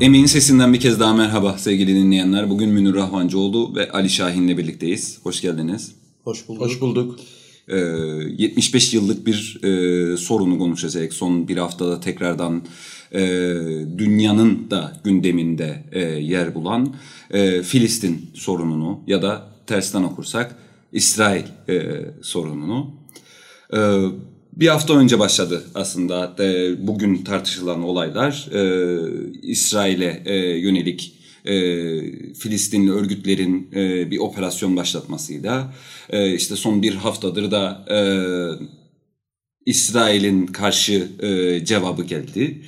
Emeğin sesinden bir kez daha merhaba sevgili dinleyenler. Bugün Münir Rahmancıoğlu ve Ali Şahin'le birlikteyiz. Hoş geldiniz. Hoş bulduk. Hoş bulduk. Ee, 75 yıllık bir e, sorunu konuşacak. Son bir haftada tekrardan e, dünyanın da gündeminde e, yer bulan e, Filistin sorununu ya da tersten okursak İsrail e, sorununu. E, bir hafta önce başladı aslında e, bugün tartışılan olaylar e, İsrail'e e, yönelik e, Filistinli örgütlerin e, bir operasyon başlatmasıyla e, işte son bir haftadır da e, İsrail'in karşı e, cevabı geldi.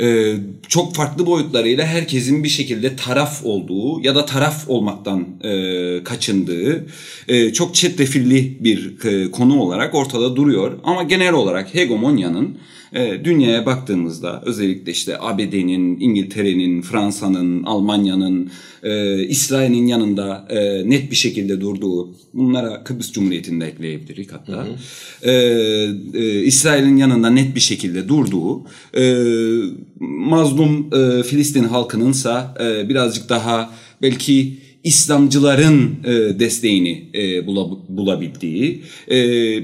Ee, çok farklı boyutlarıyla herkesin bir şekilde taraf olduğu ya da taraf olmaktan e, kaçındığı e, çok çetrefilli bir e, konu olarak ortada duruyor. Ama genel olarak hegemonyanın e, dünyaya baktığımızda özellikle işte ABD'nin, İngiltere'nin, Fransa'nın, Almanya'nın, e, İsrail'in yanında e, net bir şekilde durduğu, bunlara Kıbrıs Cumhuriyeti'ni de ekleyebiliriz hatta. Hı hı. E, e, İsrail'in yanında net bir şekilde durduğu, e, mazlum e, Filistin halkınınsa e, birazcık daha belki İslamcıların e, desteğini e, bulabildiği, e,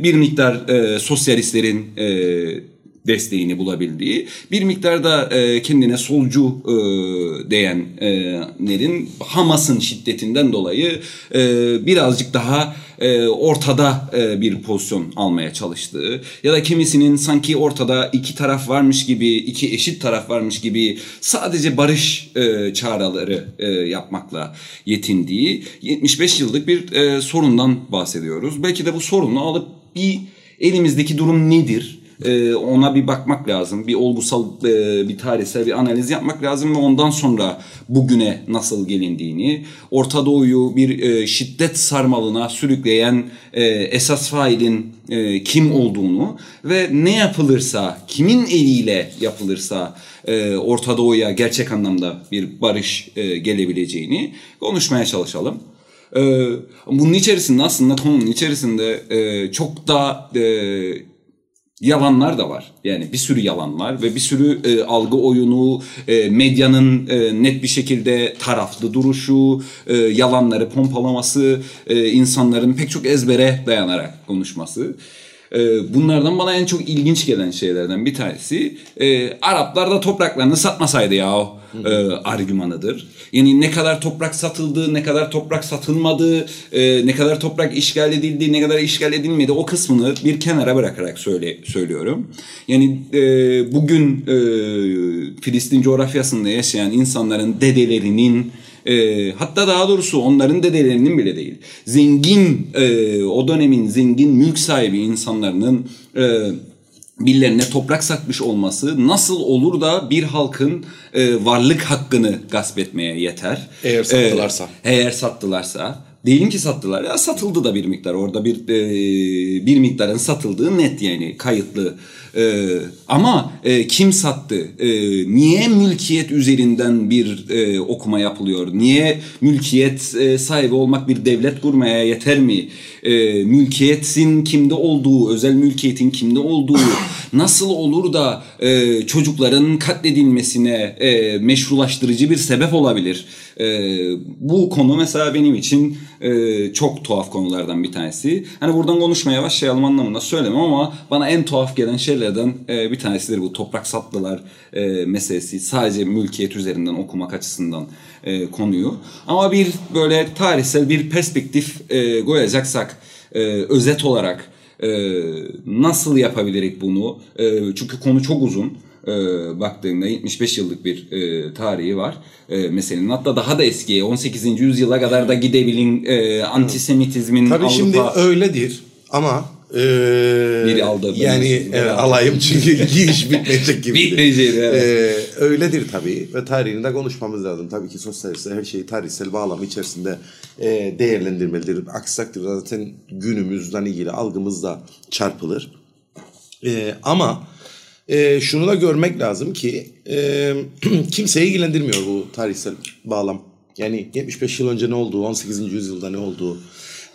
bir miktar e, sosyalistlerin e, desteğini bulabildiği bir miktarda e, kendine solcu e, diyenlerin Hamas'ın şiddetinden dolayı e, birazcık daha e, ortada e, bir pozisyon almaya çalıştığı ya da kimisinin sanki ortada iki taraf varmış gibi iki eşit taraf varmış gibi sadece barış e, çağrıları e, yapmakla yetindiği 75 yıllık bir e, sorundan bahsediyoruz. Belki de bu sorunu alıp bir elimizdeki durum nedir? E, ona bir bakmak lazım. Bir olgusal, e, bir tarihsel bir analiz yapmak lazım ve ondan sonra bugüne nasıl gelindiğini, Orta Doğu'yu bir e, şiddet sarmalına sürükleyen e, esas failin e, kim olduğunu ve ne yapılırsa, kimin eliyle yapılırsa e, Orta Doğu'ya gerçek anlamda bir barış e, gelebileceğini konuşmaya çalışalım. Ee, bunun içerisinde aslında konunun içerisinde e, çok da e, yalanlar da var. Yani bir sürü yalan var ve bir sürü e, algı oyunu, e, medyanın e, net bir şekilde taraflı duruşu, e, yalanları pompalaması, e, insanların pek çok ezbere dayanarak konuşması. E, bunlardan bana en çok ilginç gelen şeylerden bir tanesi e, Araplar da topraklarını satmasaydı ya e, argümanıdır. Yani ne kadar toprak satıldı, ne kadar toprak satılmadı, e, ne kadar toprak işgal edildi, ne kadar işgal edilmedi o kısmını bir kenara bırakarak söyle söylüyorum. Yani e, bugün e, Filistin coğrafyasında yaşayan insanların dedelerinin e, hatta daha doğrusu onların dedelerinin bile değil. Zengin, e, o dönemin zengin mülk sahibi insanların e, birilerine toprak satmış olması nasıl olur da bir halkın e, varlık hakkını gasp etmeye yeter. Eğer sattılarsa. E, eğer sattılarsa. Diyelim ki sattılar. Ya satıldı da bir miktar. Orada bir e, bir miktarın satıldığı net yani kayıtlı. E, ama e, kim sattı? E, niye mülkiyet üzerinden bir e, okuma yapılıyor? Niye mülkiyet e, sahibi olmak bir devlet kurmaya yeter mi? E, mülkiyetin kimde olduğu, özel mülkiyetin kimde olduğu nasıl olur da e, çocukların katledilmesine e, meşrulaştırıcı bir sebep olabilir? E, bu konu mesela benim için e, çok tuhaf konulardan bir tanesi. Hani buradan konuşmaya başlayalım anlamında söylemem ama bana en tuhaf gelen şeylerden e, bir tanesidir bu toprak sattılar e, meselesi. Sadece mülkiyet üzerinden okumak açısından e, konuyu. Ama bir böyle tarihsel bir perspektif e, koyacaksak e, özet olarak e, nasıl yapabilirik bunu? E, çünkü konu çok uzun e, baktığında 75 yıllık bir e, tarihi var e, meselenin. Hatta daha da eskiye 18. yüzyıla kadar da gidebilin e, antisemitizmin Tabii Avrupa... şimdi öyledir ama ee, Biri aldı. Yani evet, alayım çünkü iş bitmeyecek gibi. Bitmeyecek evet. Ee, öyledir tabii ve tarihini de konuşmamız lazım. Tabii ki sosyalistler her şeyi tarihsel bağlamı içerisinde e, değerlendirmelidir. Aksi takdirde zaten günümüzden ilgili algımız da çarpılır. E, ama e, şunu da görmek lazım ki e, kimseyi ilgilendirmiyor bu tarihsel bağlam. Yani 75 yıl önce ne olduğu, 18. yüzyılda ne olduğu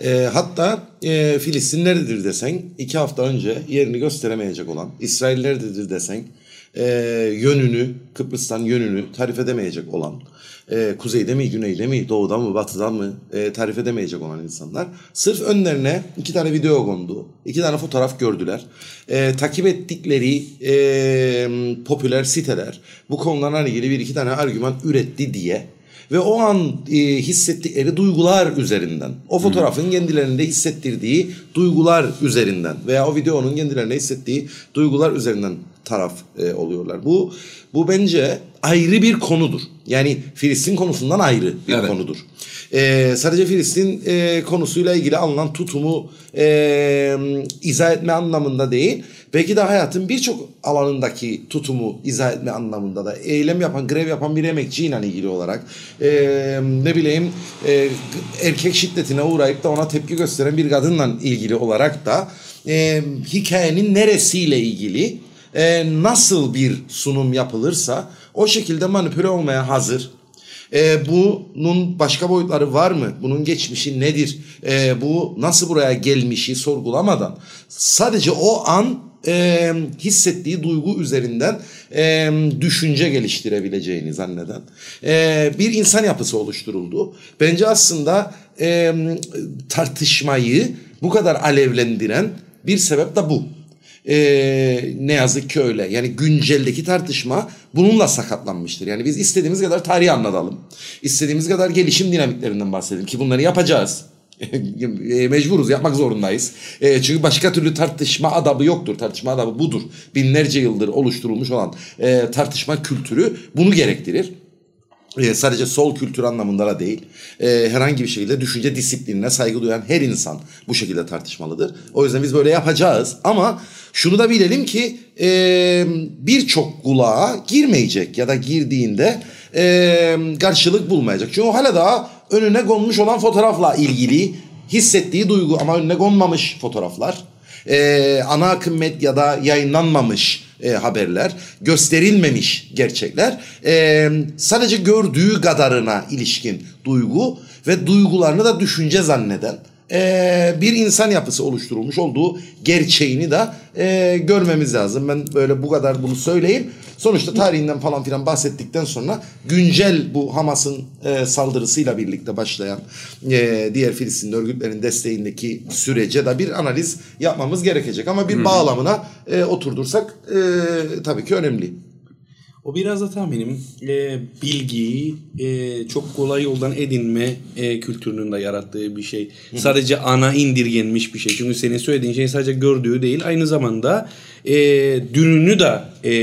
E, hatta e, Filistin nerededir desen iki hafta önce yerini gösteremeyecek olan İsrail nerededir desen e, yönünü Kıbrıs'tan yönünü tarif edemeyecek olan e, kuzeyde mi güneyde mi doğudan mı batıdan mı e, tarif edemeyecek olan insanlar sırf önlerine iki tane video kondu iki tane fotoğraf gördüler. E, takip ettikleri e, popüler siteler bu konularla ilgili bir iki tane argüman üretti diye ve o an e, hissettikleri duygular üzerinden, o fotoğrafın kendilerinde hissettirdiği duygular üzerinden veya o videonun kendilerine hissettiği duygular üzerinden taraf e, oluyorlar. Bu bu bence ayrı bir konudur. Yani Filistin konusundan ayrı bir Evet. konudur. E, sadece Filistin e, konusuyla ilgili alınan tutumu e, izah etme anlamında değil. Belki de hayatın birçok alanındaki tutumu izah etme anlamında da eylem yapan, grev yapan bir emekçiyle ilgili olarak e, ne bileyim e, erkek şiddetine uğrayıp da ona tepki gösteren bir kadınla ilgili olarak da e, hikayenin neresiyle ilgili e, nasıl bir sunum yapılırsa o şekilde manipüle olmaya hazır. E, bunun başka boyutları var mı? Bunun geçmişi nedir? E, bu nasıl buraya gelmişi sorgulamadan sadece o an e, hissettiği duygu üzerinden e, düşünce geliştirebileceğini zanneden e, bir insan yapısı oluşturuldu. Bence aslında e, tartışmayı bu kadar alevlendiren bir sebep de bu. Ee, ne yazık ki öyle. Yani günceldeki tartışma bununla sakatlanmıştır. Yani biz istediğimiz kadar tarihi anlatalım. İstediğimiz kadar gelişim dinamiklerinden bahsedelim ki bunları yapacağız. E, Mecburuz yapmak zorundayız. E, çünkü başka türlü tartışma adabı yoktur. Tartışma adabı budur. Binlerce yıldır oluşturulmuş olan e, tartışma kültürü bunu gerektirir. Sadece sol kültür anlamında da değil. Herhangi bir şekilde düşünce disiplinine saygı duyan her insan bu şekilde tartışmalıdır. O yüzden biz böyle yapacağız. Ama şunu da bilelim ki birçok kulağa girmeyecek ya da girdiğinde karşılık bulmayacak. Çünkü o hala daha önüne konmuş olan fotoğrafla ilgili hissettiği duygu. Ama önüne konmamış fotoğraflar. E, ana akım medyada yayınlanmamış e, haberler, gösterilmemiş gerçekler, e, sadece gördüğü kadarına ilişkin duygu ve duygularını da düşünce zanneden e, bir insan yapısı oluşturulmuş olduğu gerçeğini de e, görmemiz lazım. Ben böyle bu kadar bunu söyleyeyim. Sonuçta tarihinden falan filan bahsettikten sonra güncel bu Hamas'ın e, saldırısıyla birlikte başlayan e, diğer Filistin örgütlerin desteğindeki sürece de bir analiz yapmamız gerekecek. Ama bir bağlamına e, oturdursak e, tabii ki önemli. O biraz da tahminim e, bilgiyi e, çok kolay yoldan edinme e, kültürünün de yarattığı bir şey. Sadece ana indirgenmiş bir şey. Çünkü senin söylediğin şey sadece gördüğü değil aynı zamanda e, dününü de e,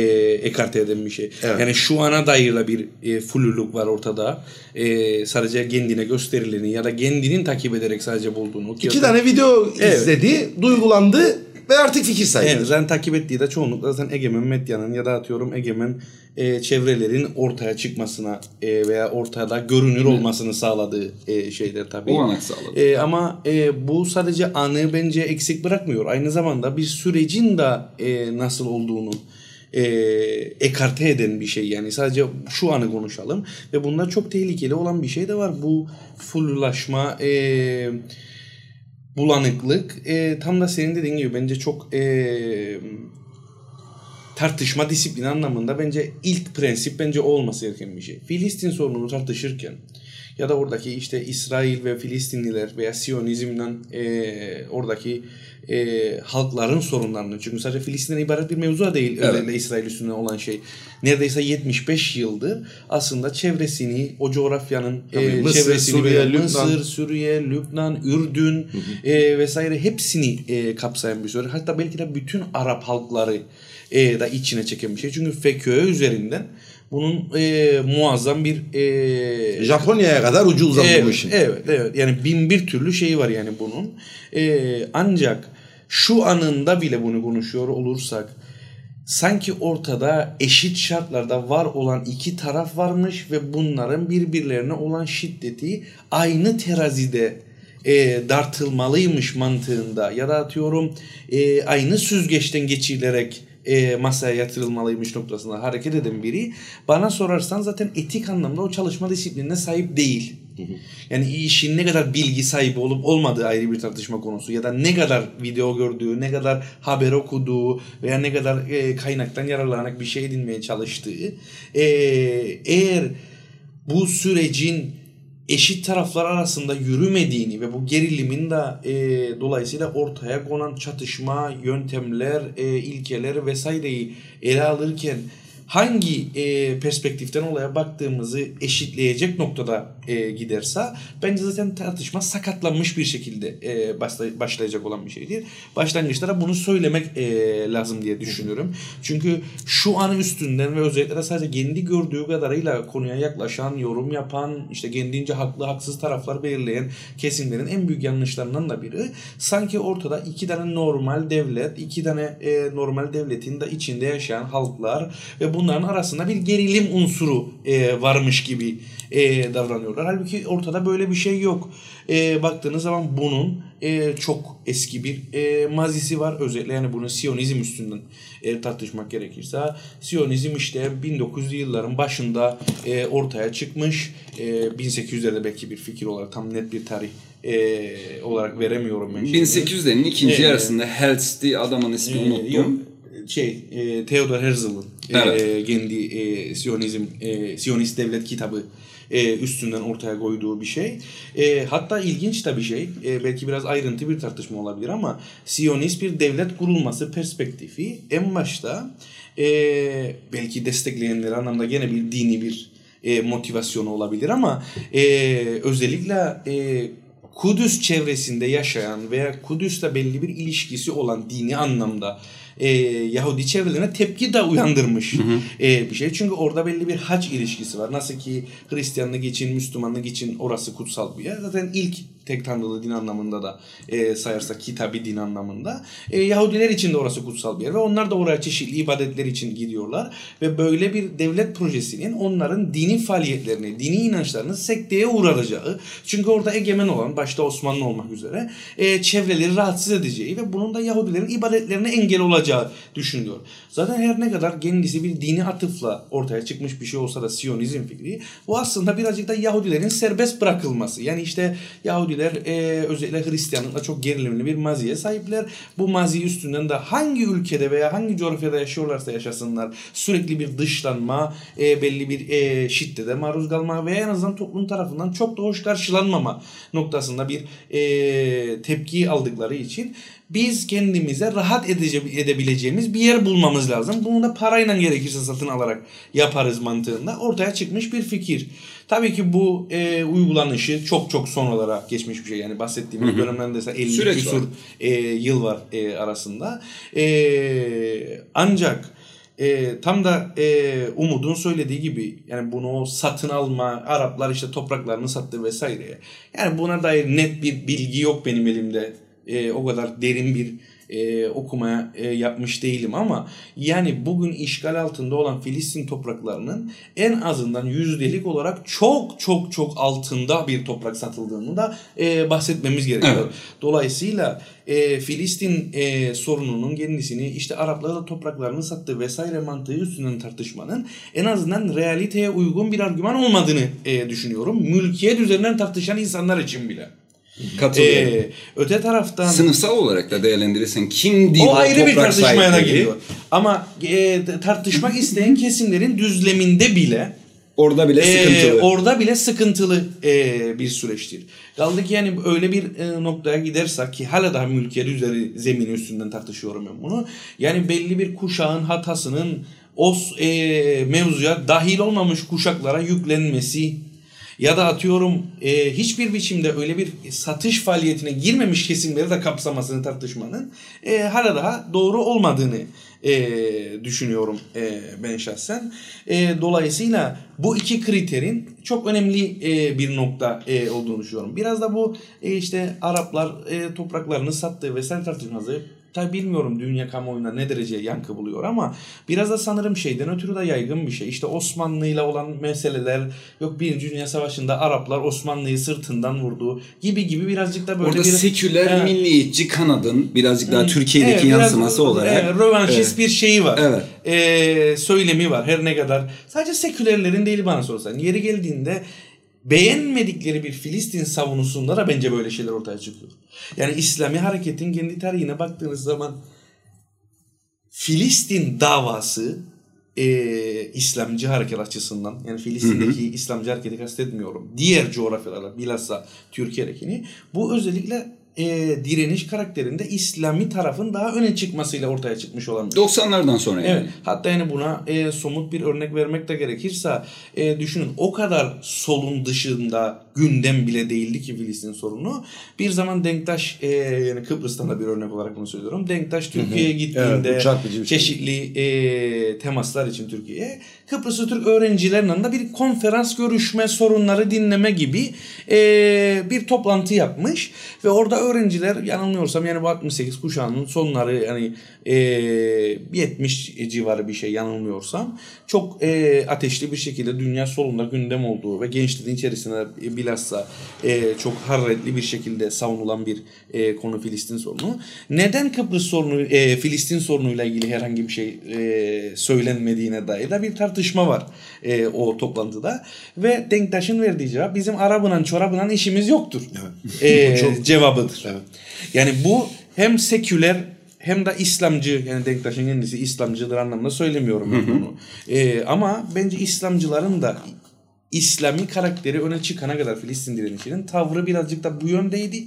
ekarte eden bir şey. Evet. Yani şu ana dair de bir e, fullülük var ortada. E, sadece kendine gösterileni ya da kendinin takip ederek sadece bulduğunu. İki tane video Evet. izledi, duygulandı ve artık fikir sahibi. Evet, zaten takip ettiği de çoğunlukla zaten egemen medyanın ya da atıyorum egemen e, çevrelerin ortaya çıkmasına e, veya ortada görünür olmasını sağladığı e, şeyler tabii. Olanak sağladı. E, ama e, bu sadece anı bence eksik bırakmıyor. Aynı zamanda bir sürecin de e, nasıl olduğunu e, ekarte eden bir şey. Yani sadece şu anı konuşalım. Ve bunda çok tehlikeli olan bir şey de var. Bu fullaşma, e, bulanıklık e, tam da senin dediğin gibi bence çok e, tartışma disiplini anlamında bence ilk prensip bence o olması gereken bir şey. Filistin sorununu tartışırken ya da oradaki işte İsrail ve Filistinliler veya Siyonizmden e, oradaki e, halkların sorunlarını çünkü sadece Filistin'den ibaret bir mevzu değil Evet. özellikle İsrail üstüne olan şey. Neredeyse 75 yıldır aslında çevresini o coğrafyanın Tabii, e, Mısır, çevresini Suriye, Lübnan. Mısır, Suriye, Lübnan, Ürdün e, vesaire hepsini e, kapsayan bir süreç. Hatta belki de bütün Arap halkları e, da içine çeken bir şey. Çünkü FKÖ üzerinden bunun e, muazzam bir e, Japonya'ya kadar ucu uzadı bu evet, işin. evet, evet. Yani bin bir türlü şeyi var yani bunun. Ee, ancak şu anında bile bunu konuşuyor olursak sanki ortada eşit şartlarda var olan iki taraf varmış ve bunların birbirlerine olan şiddeti aynı terazide e, dartılmalıymış mantığında ya da atıyorum e, aynı süzgeçten geçirilerek e, masaya yatırılmalıymış noktasında hareket eden biri bana sorarsan zaten etik anlamda o çalışma disiplinine sahip değil. Yani işin ne kadar bilgi sahibi olup olmadığı ayrı bir tartışma konusu. Ya da ne kadar video gördüğü, ne kadar haber okuduğu veya ne kadar e, kaynaktan yararlanarak bir şey edinmeye çalıştığı. E, eğer bu sürecin eşit taraflar arasında yürümediğini ve bu gerilimin de e, dolayısıyla ortaya konan çatışma, yöntemler, e, ilkeler vesaireyi ele alırken hangi e, perspektiften olaya baktığımızı eşitleyecek noktada e, giderse bence zaten tartışma sakatlanmış bir şekilde e, başlay- başlayacak olan bir şeydir. Başlangıçta bunu söylemek e, lazım diye düşünüyorum. Çünkü şu an üstünden ve özellikle de sadece kendi gördüğü kadarıyla konuya yaklaşan, yorum yapan, işte kendince haklı haksız taraflar belirleyen kesimlerin en büyük yanlışlarından da biri sanki ortada iki tane normal devlet, iki tane e, normal devletin de içinde yaşayan halklar ve bunların arasında bir gerilim unsuru e, varmış gibi e, davranıyorlar. Halbuki ortada böyle bir şey yok. E, baktığınız zaman bunun e, çok eski bir e, mazisi var. Özellikle yani bunu Siyonizm üstünden e, tartışmak gerekirse. Siyonizm işte 1900'lü yılların başında e, ortaya çıkmış. E, 1800'lerde belki bir fikir olarak tam net bir tarih e, olarak veremiyorum ben. şimdi. 1800'lerin ikinci Ee, yarısında Helst diye adamın ismini Ee, unuttum. yok, şey e, Theodor Herzl'ın Evet. e, kendi e, Siyonizm e, Siyonist devlet kitabı e, üstünden ortaya koyduğu bir şey. E, hatta ilginç de bir şey. E, belki biraz ayrıntı bir tartışma olabilir ama Siyonist bir devlet kurulması perspektifi en başta e, belki destekleyenler anlamda gene bir dini bir e, motivasyonu olabilir ama e, özellikle e, Kudüs çevresinde yaşayan veya Kudüs'le belli bir ilişkisi olan dini anlamda e, Yahudi çevrelerine tepki de uyandırmış e, bir şey. Çünkü orada belli bir hac ilişkisi var. Nasıl ki Hristiyanlık için, Müslümanlık için orası kutsal bir yer. Zaten ilk tek tanrılı din anlamında da e, sayarsak kitabi din anlamında. E, Yahudiler için de orası kutsal bir yer ve onlar da oraya çeşitli ibadetler için gidiyorlar. Ve böyle bir devlet projesinin onların dini faaliyetlerini, dini inançlarını sekteye uğratacağı, çünkü orada egemen olan, başta Osmanlı olmak üzere, e, çevreleri rahatsız edeceği ve bunun da Yahudilerin ibadetlerine engel olacağı düşünülüyor. Zaten her ne kadar kendisi bir dini atıfla ortaya çıkmış bir şey olsa da Siyonizm fikri, bu aslında birazcık da Yahudilerin serbest bırakılması. Yani işte Yahudiler e, özellikle Hristiyanlıkla çok gerilimli bir maziye sahipler. Bu mazi üstünden de hangi ülkede veya hangi coğrafyada yaşıyorlarsa yaşasınlar sürekli bir dışlanma, e, belli bir e, şiddete maruz kalma veya en azından toplum tarafından çok da hoş karşılanmama noktasında bir e, tepki aldıkları için biz kendimize rahat edece, edebileceğimiz bir yer bulmamız lazım. Bunu da parayla gerekirse satın alarak yaparız mantığında ortaya çıkmış bir fikir. Tabii ki bu e, uygulanışı çok çok sonralara geçmiş bir şey. Yani bahsettiğimiz dönemden de 50 Süreç küsur var. e, yıl var e, arasında. E, ancak e, tam da e, Umut'un söylediği gibi yani bunu satın alma, Araplar işte topraklarını sattı vesaire. Yani buna dair net bir bilgi yok benim elimde. E, o kadar derin bir e, okuma e, yapmış değilim ama yani bugün işgal altında olan Filistin topraklarının en azından yüzdelik olarak çok çok çok altında bir toprak satıldığını da e, bahsetmemiz gerekiyor. Evet. Dolayısıyla e, Filistin e, sorununun kendisini işte Araplara topraklarını sattığı vesaire mantığı üstünden tartışmanın en azından realiteye uygun bir argüman olmadığını e, düşünüyorum. Mülkiyet üzerinden tartışan insanlar için bile. Katılıyorum. E, öte taraftan Sınıfsal olarak da değerlendirirsen kimdi o ayrı bir tartışmaya da geliyor. Ama e, tartışmak isteyen kesimlerin düzleminde bile Orada bile ee, sıkıntılı. orada bile sıkıntılı e, bir süreçtir. Kaldı ki yani öyle bir e, noktaya gidersek ki hala daha mülkiyet üzeri zemini üstünden tartışıyorum ben bunu. Yani belli bir kuşağın hatasının o e, mevzuya dahil olmamış kuşaklara yüklenmesi ya da atıyorum e, hiçbir biçimde öyle bir satış faaliyetine girmemiş kesimleri de kapsamasını tartışmanın e, hala daha doğru olmadığını e, düşünüyorum e, ben şahsen. E, dolayısıyla bu iki kriterin çok önemli e, bir nokta e, olduğunu düşünüyorum. Biraz da bu e, işte Araplar e, topraklarını sattığı vesaire tartışması Tabi bilmiyorum dünya kamuoyunda ne derece yankı buluyor ama biraz da sanırım şeyden ötürü de yaygın bir şey. İşte Osmanlı ile olan meseleler yok Birinci Dünya Savaşı'nda Araplar Osmanlı'yı sırtından vurdu gibi gibi birazcık da böyle Orada bir... seküler Evet. milliyetçi kanadın birazcık daha Türkiye'deki Evet, biraz, yansıması olarak Evet, rövanşist bir şeyi var. Evet. Ee, söylemi var her ne kadar. Sadece sekülerlerin değil bana sorsan. Yeri geldiğinde beğenmedikleri bir Filistin savunusunda da bence böyle şeyler ortaya çıkıyor. Yani İslami hareketin kendi tarihine baktığınız zaman Filistin davası e, İslamcı hareket açısından yani Filistin'deki İslamcı hareketi kastetmiyorum. Diğer coğrafyalara bilhassa Türkiye'dekini bu özellikle e, direniş karakterinde İslami tarafın daha öne çıkmasıyla ortaya çıkmış olan bir 90'lardan sonra yani. Evet. Hatta yani buna e, somut bir örnek vermek de gerekirse e, düşünün o kadar solun dışında gündem bile değildi ki Filistin sorunu. Bir zaman Denktaş e, yani Kıbrıs'tan da bir örnek olarak bunu söylüyorum. Denktaş Türkiye'ye gittiğinde Evet, şey. çeşitli e, temaslar için Türkiye'ye Kıbrıslı Türk öğrencilerle de bir konferans görüşme sorunları dinleme gibi e, bir toplantı yapmış ve orada öğrenciler yanılmıyorsam yani bu 68 kuşağının sonları yani e, 70 civarı bir şey yanılmıyorsam çok e, ateşli bir şekilde dünya solunda gündem olduğu ve gençliğin içerisinde bilhassa e, çok hararetli bir şekilde savunulan bir e, konu Filistin sorunu. Neden Kıbrıs sorunu e, Filistin sorunuyla ilgili herhangi bir şey e, söylenmediğine dair de bir tartışma var e, o toplantıda ve Denktaş'ın verdiği cevap bizim Arabınan çorabınan işimiz yoktur. E, cevabıdır. Yani bu hem seküler hem de İslamcı yani Denktaş'ın kendisi İslamcıdır anlamında söylemiyorum ben bunu. E, ama bence İslamcıların da İslami karakteri öne çıkana kadar Filistin direnişinin tavrı birazcık da bu yöndeydi.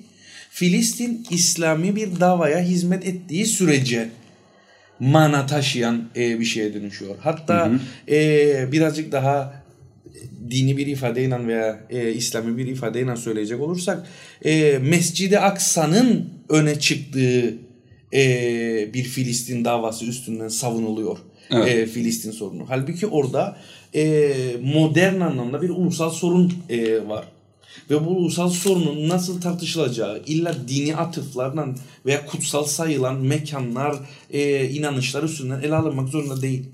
Filistin İslami bir davaya hizmet ettiği sürece mana taşıyan e, bir şeye dönüşüyor. Hatta e, birazcık daha dini bir ifadeyle veya e, İslami bir ifadeyle söyleyecek olursak e, Mescid-i Aksa'nın öne çıktığı e, bir Filistin davası üstünden savunuluyor. Evet. E, Filistin sorunu. Halbuki orada e, modern anlamda bir ulusal sorun e, var. Ve bu ulusal sorunun nasıl tartışılacağı illa dini atıflarla veya kutsal sayılan mekanlar, e, inanışlar üstünden ele alınmak zorunda değil.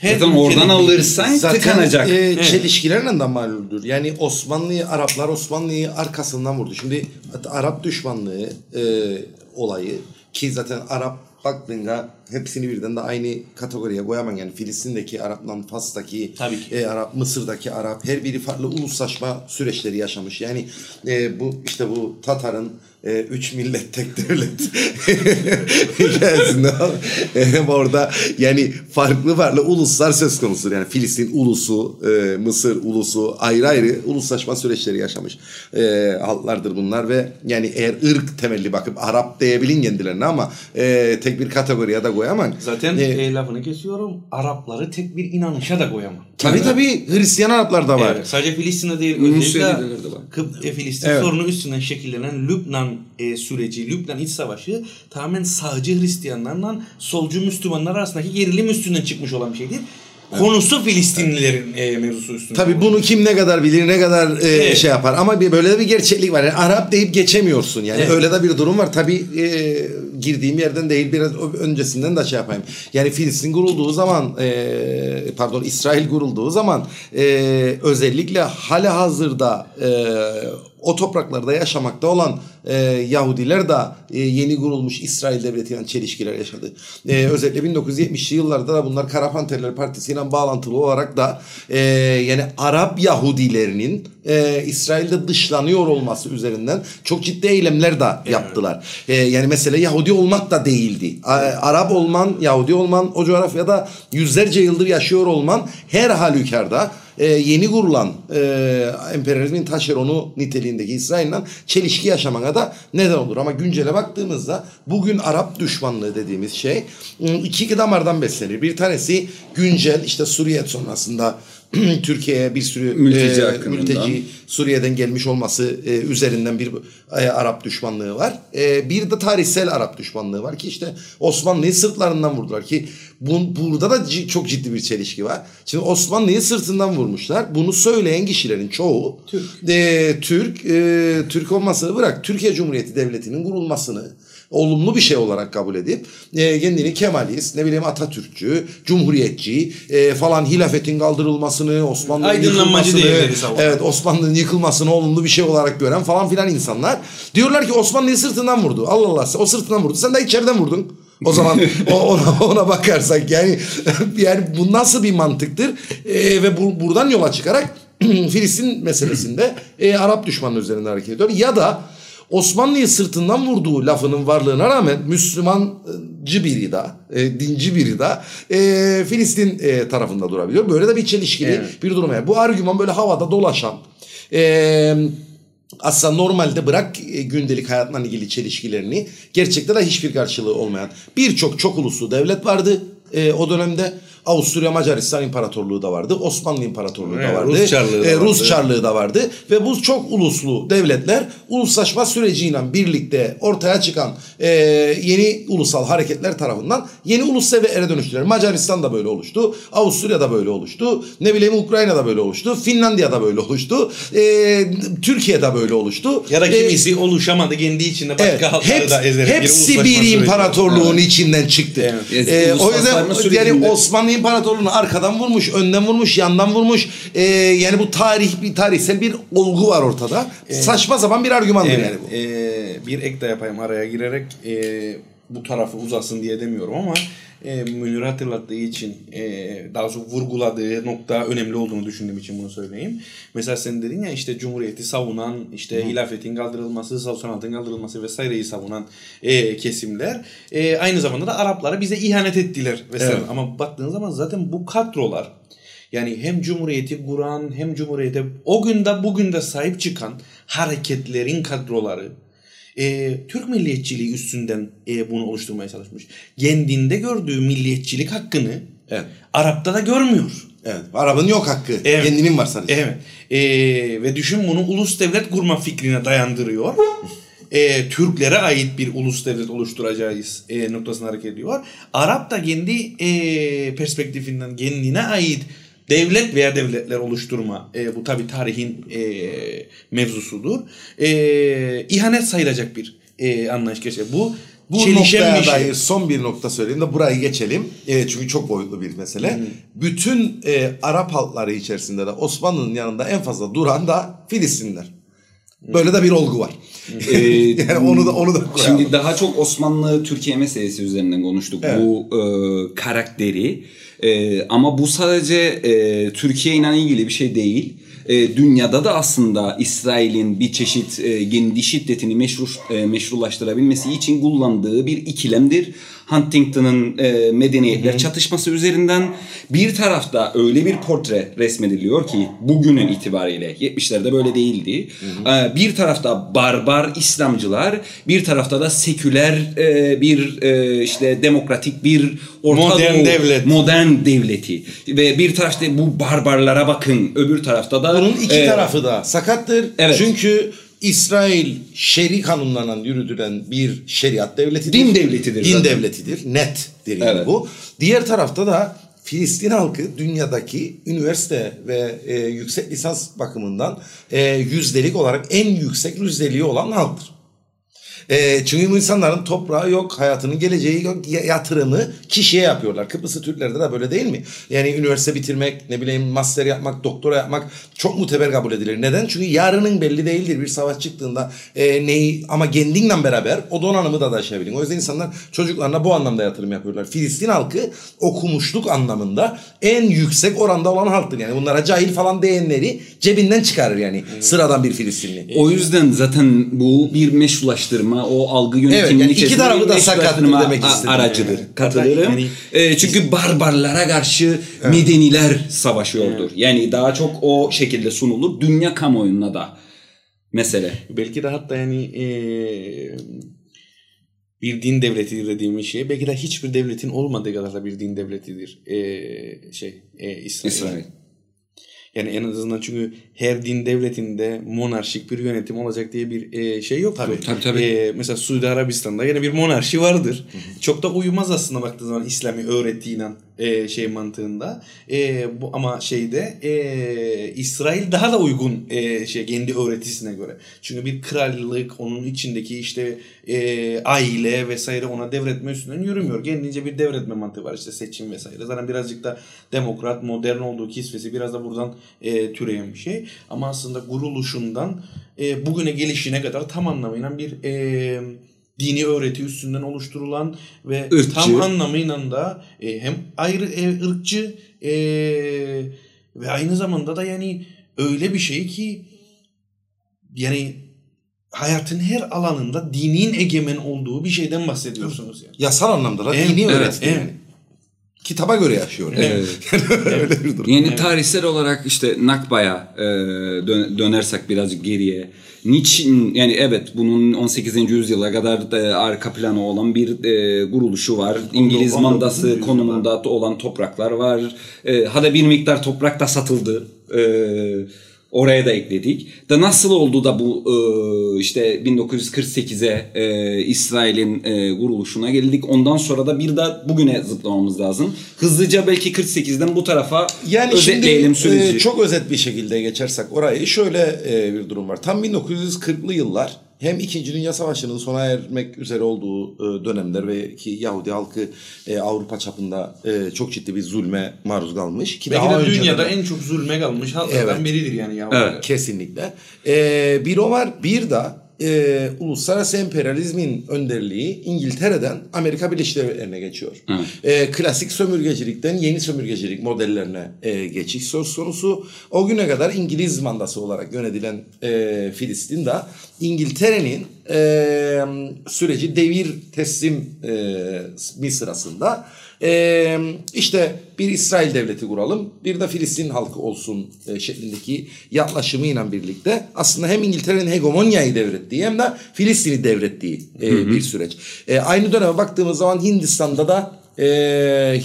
Her Zaten oradan alırsan Zaten tıkanacak. e, çelişkilerle de malumdur. Yani Osmanlı'yı, Araplar Osmanlı'yı arkasından vurdu. Şimdi Arap düşmanlığı e, olayı ki zaten Arap baktığında hepsini birden de aynı kategoriye koyamam. Yani Filistin'deki Arap'la Fas'taki e, Arap, Mısır'daki Arap her biri farklı uluslaşma süreçleri yaşamış. Yani e, bu işte bu Tatar'ın e, üç millet tek devlet hikayesinde e, orada yani farklı farklı uluslar söz konusu. Yani Filistin ulusu, e, Mısır ulusu ayrı ayrı uluslaşma süreçleri yaşamış e, halklardır bunlar ve yani eğer ırk temelli bakıp Arap diyebilin kendilerine ama e, tek bir kategoriye de koyamam. Zaten E, e, lafını kesiyorum. Arapları tek bir inanışa da koyamam. tabii tabii Hristiyan Araplar da var. Evet, sadece Filistin'de değil. Özellikle. Kıp- e, Filistin Evet. sorunu üstünden şekillenen Lübnan e, süreci, Lübnan iç savaşı tamamen sağcı Hristiyanlarla solcu Müslümanlar arasındaki gerilim üstünden çıkmış olan bir şeydir. Konusu Filistinlilerin e, mevzusu üstünden. Tabii bunu kim ne kadar bilir, ne kadar e, Evet. şey yapar. Ama bir böyle de bir gerçeklik var. Yani Arap deyip geçemiyorsun. Yani Evet. öyle de bir durum var. Tabii e, girdiğim yerden değil biraz öncesinden de şey yapayım. Yani Filistin kurulduğu zaman e, pardon İsrail kurulduğu zaman e, özellikle hali hazırda e, o topraklarda yaşamakta olan e, Yahudiler de e, yeni kurulmuş İsrail devletiyle çelişkiler yaşadı. E, özellikle 1970'li yıllarda da bunlar Kara Panterler Partisi ile bağlantılı olarak da e, yani Arap Yahudilerinin e, İsrail'de dışlanıyor olması üzerinden çok ciddi eylemler de yaptılar. E, yani mesele Yahudi olmak da değildi. A- Arap olman, Yahudi olman, o coğrafyada yüzlerce yıldır yaşıyor olman her halükarda e, yeni kurulan e, emperyalizmin taşeronu niteliğindeki İsrail'le çelişki yaşamana da neden olur. Ama güncele baktığımızda bugün Arap düşmanlığı dediğimiz şey ıı, iki damardan beslenir. Bir tanesi güncel işte Suriye sonrasında Türkiye'ye bir sürü Mülteci e, mülteci Suriye'den gelmiş olması e, üzerinden bir e, Arap düşmanlığı var. E, bir de tarihsel Arap düşmanlığı var ki işte Osmanlı'yı sırtlarından vurdular ki bu, burada da ci- çok ciddi bir çelişki var. Şimdi Osmanlı'yı sırtından vurmuşlar. Bunu söyleyen kişilerin çoğu Türk. e, Türk e, Türk olmasını bırak Türkiye Cumhuriyeti Devleti'nin kurulmasını olumlu bir şey olarak kabul edip e, kendini Kemalist, ne bileyim Atatürkçü, Cumhuriyetçi e, falan hilafetin kaldırılmasını, Osmanlı'nın yıkılmasını, evet Osmanlı'nın yıkılmasını olumlu bir şey olarak gören falan filan insanlar diyorlar ki Osmanlı'yı sırtından vurdu. Allah Allah o sırtından vurdu. Sen de içeriden vurdun. O zaman ona, ona bakarsak yani yani bu nasıl bir mantıktır E, ve bu, buradan yola çıkarak Filistin meselesinde e, Arap düşmanlığı üzerinde hareket ediyor. Ya da Osmanlı'yı sırtından vurduğu lafının varlığına rağmen Müslümancı biri de, e, dinci biri de e, Filistin e, tarafında durabiliyor. Böyle de bir çelişkili Evet. bir durum. Yani bu argüman böyle havada dolaşan, e, aslında normalde bırak e, gündelik hayatla ilgili çelişkilerini gerçekte de hiçbir karşılığı olmayan birçok çok uluslu devlet vardı e, o dönemde. Avusturya Macaristan İmparatorluğu da vardı. Osmanlı İmparatorluğu da vardı. Rus Çarlığı da e, Rus vardı. Çarlığı da vardı. Ve bu çok uluslu devletler uluslaşma süreciyle birlikte ortaya çıkan e, yeni ulusal hareketler tarafından yeni ulus devletlere dönüştüler. Macaristan da böyle oluştu. Avusturya da böyle oluştu. Ne bileyim Ukrayna da böyle oluştu. Finlandiya da böyle oluştu. E, Türkiye de böyle oluştu. Ya da E, kimisi oluşamadı kendi içinde başka Evet, halkları hep- da ezerek hepsi bir süreci. imparatorluğun içinden çıktı. Evet. Ee, o yüzden yani Osmanlı İmparatorluğu'nu arkadan vurmuş, önden vurmuş, yandan vurmuş. Ee, yani bu tarih bir tarihsel bir olgu var ortada. Saçma sapan bir argümandır Evet, yani bu. e, bir ek de yapayım araya girerek e, bu tarafı uzasın diye demiyorum ama e, Münir hatırlattığı için e, daha doğrusu vurguladığı nokta önemli olduğunu düşündüğüm için bunu söyleyeyim. Mesela sen dedin ya işte Cumhuriyeti savunan, işte hilafetin kaldırılması, saltanatın kaldırılması vesaireyi savunan e, kesimler e, aynı zamanda da Araplara bize ihanet ettiler vesaire. Evet. Ama baktığın zaman zaten bu kadrolar yani hem Cumhuriyeti kuran hem Cumhuriyete o günde bugün de sahip çıkan hareketlerin kadroları e, Türk milliyetçiliği üstünden e, bunu oluşturmaya çalışmış. Kendinde gördüğü milliyetçilik hakkını Evet. Arap'ta da görmüyor. Evet. Arap'ın yok hakkı. Evet. Kendinin var sadece. Evet. E, ve düşün bunu ulus devlet kurma fikrine dayandırıyor. E, Türklere ait bir ulus devlet oluşturacağız e, noktasına hareket ediyor. Arap da kendi e, perspektifinden kendine ait devlet veya devletler oluşturma. E, bu tabi tarihin e, mevzusudur. E, ihanet sayılacak bir e, anlayış gerçekten. Bu, Bu çelişen noktaya bir şey. dair son bir nokta söyleyeyim de burayı geçelim. E, çünkü çok boyutlu bir mesele. Bütün e, Arap halkları içerisinde de Osmanlı'nın yanında en fazla duran da Filistinliler. Böyle de bir olgu var. Ee, yani onu da onu da koyalım. Şimdi daha çok Osmanlı Türkiye meselesi üzerinden konuştuk bu e, karakteri. E, ama bu sadece e, Türkiye ile ilgili bir şey değil. E, dünyada da aslında İsrail'in bir çeşit e, kendi şiddetini meşru, e, meşrulaştırabilmesi için kullandığı bir ikilemdir. Huntington'ın e, medeniyetler çatışması üzerinden bir tarafta öyle bir portre resmediliyor ki bugünün itibariyle 70'lerde böyle değildi. E, bir tarafta barbar İslamcılar, bir tarafta da seküler e, bir e, işte demokratik bir Orta Modern Doğu- devlet. modern devleti ve bir tarafta bu barbarlara bakın, öbür tarafta da Bunun iki e, tarafı da sakattır. Evet. Çünkü İsrail şeri kanunlarından yürütülen bir şeriat devletidir. Din devletidir Din zaten. devletidir. Nettir yani Evet. bu. Diğer tarafta da Filistin halkı dünyadaki üniversite ve e, yüksek lisans bakımından e, yüzdelik olarak en yüksek yüzdeliği olan halktır. E, çünkü bu insanların toprağı yok, hayatının geleceği yok, ya- yatırımı kişiye yapıyorlar. Kıbrıs'ı Türklerde de böyle değil mi? Yani üniversite bitirmek, ne bileyim master yapmak, doktora yapmak çok muteber kabul edilir. Neden? Çünkü yarının belli değildir. Bir savaş çıktığında e, neyi ama kendinle beraber o donanımı da taşıyabilin. O yüzden insanlar çocuklarına bu anlamda yatırım yapıyorlar. Filistin halkı okumuşluk anlamında en yüksek oranda olan halktır. Yani bunlara cahil falan diyenleri cebinden çıkarır yani sıradan bir Filistinli. O yüzden zaten bu bir meşrulaştırma, o algı yönetiminin yani iki tarafı da meşrulaştırma demek istedim. aracıdır. Evet. Katılırım. Yani- E, çünkü barbarlara karşı medeniler savaşıyordur. Yani daha çok o şekilde sunulur. Dünya kamuoyuna da mesele. Belki de hatta yani eee, bir din devleti dediğimiz şey belki de hiçbir devletin olmadığı kadar da bir din devletidir eee, şey eee, İsrail. İsrail. Yani en azından çünkü her din devletinde monarşik bir yönetim olacak diye bir eee, şey yoktur. Tabii, tabii, tabii. Eee, mesela Suudi Arabistan'da yine bir monarşi vardır. Çok da uymaz aslında baktığın zaman İslami öğrettiğiyle eee, şey mantığında. Eee, bu ama şeyde eee, İsrail daha da uygun eee, şey kendi öğretisine göre. Çünkü bir krallık onun içindeki işte eee, aile vesaire ona devretme üstünden yürümüyor. Kendince bir devretme mantığı var işte seçim vesaire. Zaten birazcık da demokrat, modern olduğu kisvesi biraz da buradan eee, türeyen bir şey. Ama aslında kuruluşundan eee, bugüne gelişine kadar tam anlamıyla bir eee, dini öğreti üstünden oluşturulan ve Irkçı. tam anlamıyla da e, hem ayrı e, ırkçı e, ve aynı zamanda da yani öyle bir şey ki yani hayatın her alanında dinin egemen olduğu bir şeyden bahsediyorsunuz yani. Yasal anlamda da Evet, dini evet, öğretti evet. Yani. Kitaba göre yaşıyor. Yani. Öyle bir durum. Yani tarihsel olarak işte Nakba'ya e, dön- dönersek birazcık geriye. Niçin yani evet bunun 18. yüzyıla kadar da arka planı olan bir e, kuruluşu var. İngiliz 19. mandası konumunda olan topraklar var. E, hada bir miktar toprak da satıldı. E, oraya da ekledik. Da nasıl oldu da bu e, işte 1948'e e, İsrail'in e, kuruluşuna geldik. Ondan sonra da bir de bugüne zıplamamız lazım. Hızlıca belki 48'den bu tarafa Yani özetleyelim şimdi süreci. e, çok özet bir şekilde geçersek orayı şöyle e, bir durum var. Tam 1940'lı yıllar hem İkinci Dünya Savaşı'nın sona ermek üzere olduğu e, dönemler ve ki Yahudi halkı e, Avrupa çapında e, çok ciddi bir zulme maruz kalmış. Ki Belki daha de dünyada en çok zulme kalmış halklardan Evet. biridir yani. Ya. Evet. Kesinlikle. Ee, bir o var. Bir de e, uluslararası emperyalizmin önderliği İngiltere'den Amerika Birleşik Devletleri'ne geçiyor. E, klasik sömürgecilikten yeni sömürgecilik modellerine e, geçiş söz konusu. O güne kadar İngiliz mandası olarak yönetilen e, Filistin de İngiltere'nin e, süreci devir teslim e, sırasında e, işte bir İsrail devleti kuralım, bir de Filistin halkı olsun e, şeklindeki yaklaşımıyla birlikte aslında hem İngiltere'nin hegemonyayı devrettiği hem de Filistin'i devrettiği e, bir süreç. E, aynı döneme baktığımız zaman Hindistan'da da e,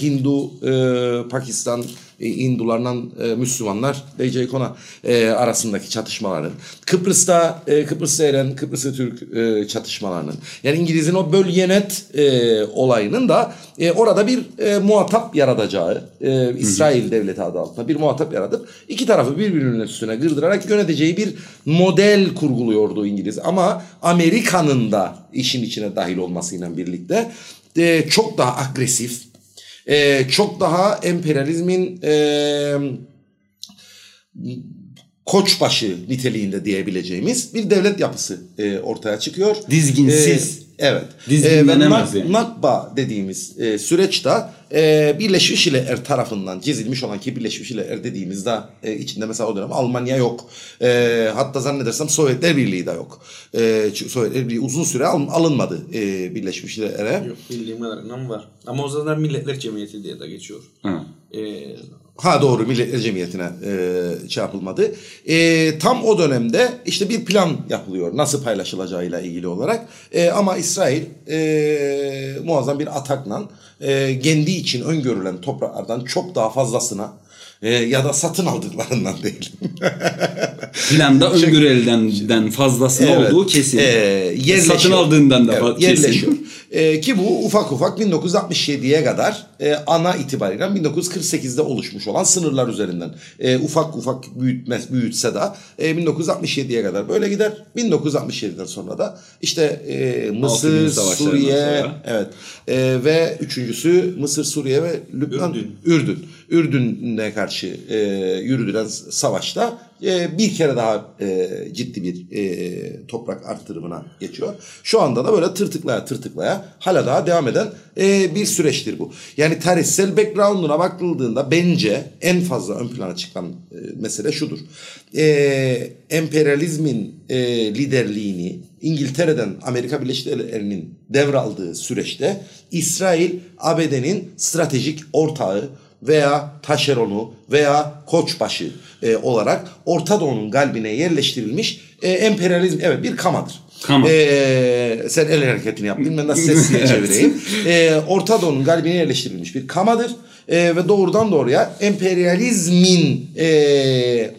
Hindu, e, Pakistan, Hindularla e, Müslümanlar DJ Kona e, arasındaki çatışmaların Kıbrıs'ta e, Kıbrıs'ta eren Kıbrıs'ı Türk e, çatışmalarının yani İngiliz'in o bölgenet e, olayının da e, orada bir e, muhatap yaratacağı e, İsrail devleti adı altında bir muhatap yaratıp iki tarafı birbirinin üstüne gırdırarak yöneteceği bir model kurguluyordu İngiliz. Ama Amerika'nın da işin içine dahil olmasıyla birlikte e, çok daha agresif e, çok daha emperyalizmin e, koçbaşı niteliğinde diyebileceğimiz bir devlet yapısı e, ortaya çıkıyor. Dizginsiz. E, evet. Dizgin ve denemez Nak- yani. Nakba dediğimiz e, süreçte e, Birleşmiş Milletler tarafından çizilmiş olan ki Birleşmiş Milletler dediğimizde e, içinde mesela o dönem Almanya yok. E, hatta zannedersem Sovyetler Birliği de yok. E, çünkü Sovyetler Birliği uzun süre al- alınmadı e, Birleşmiş Milletler'e. Yok bildiğim kadarıyla var. Ama o zaman Milletler Cemiyeti diye de geçiyor. Ha. Ee, Ha doğru Milletler Cemiyeti'ne e, şey yapılmadı. E, tam o dönemde işte bir plan yapılıyor nasıl paylaşılacağıyla ilgili olarak. E, ama İsrail e, muazzam bir atakla e, kendi için öngörülen topraklardan çok daha fazlasına e, ya da satın aldıklarından değil. Planda öngörülenden fazlasının Evet. olduğu kesin. Ee, yerleşiyor. Satın aldığından da Evet, yerleşiyor. Ee, ki bu ufak ufak 1967'ye kadar e, ana itibariyle 1948'de oluşmuş olan sınırlar üzerinden e, ufak ufak büyütmez büyütse de e, 1967'ye kadar böyle gider. 1967'den sonra da işte e, Mısır, Suriye, evet e, ve üçüncü Mısır, Suriye ve Lübnan, Ürdün. Ürdün. Ürdün'e karşı e, yürütülen savaşta e, bir kere daha e, ciddi bir e, toprak arttırımına geçiyor. Şu anda da böyle tırtıklaya tırtıklaya hala daha devam eden e, bir süreçtir bu. Yani tarihsel background'una bakıldığında bence en fazla ön plana çıkan e, mesele şudur. E, emperyalizmin e, liderliğini İngiltere'den Amerika Birleşik Devletleri'nin devraldığı süreçte İsrail ABD'nin stratejik ortağı veya taşeronu veya koçbaşı e, olarak Orta Doğu'nun kalbine yerleştirilmiş e, emperyalizm evet bir kamadır. Kama. E, sen el hareketini yaptın ben de ses diye Evet. çevireyim. E, Orta Doğu'nun kalbine yerleştirilmiş bir kamadır E, ve doğrudan doğruya emperyalizmin e,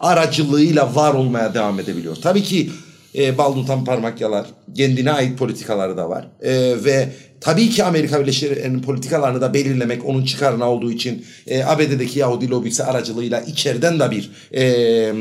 aracılığıyla var olmaya devam edebiliyor. Tabii ki e, bal tutan parmak yalar. Kendine ait politikaları da var. E, ve tabii ki Amerika Birleşik Devletleri'nin politikalarını da belirlemek onun çıkarına olduğu için e, ABD'deki Yahudi lobisi aracılığıyla içeriden de bir e,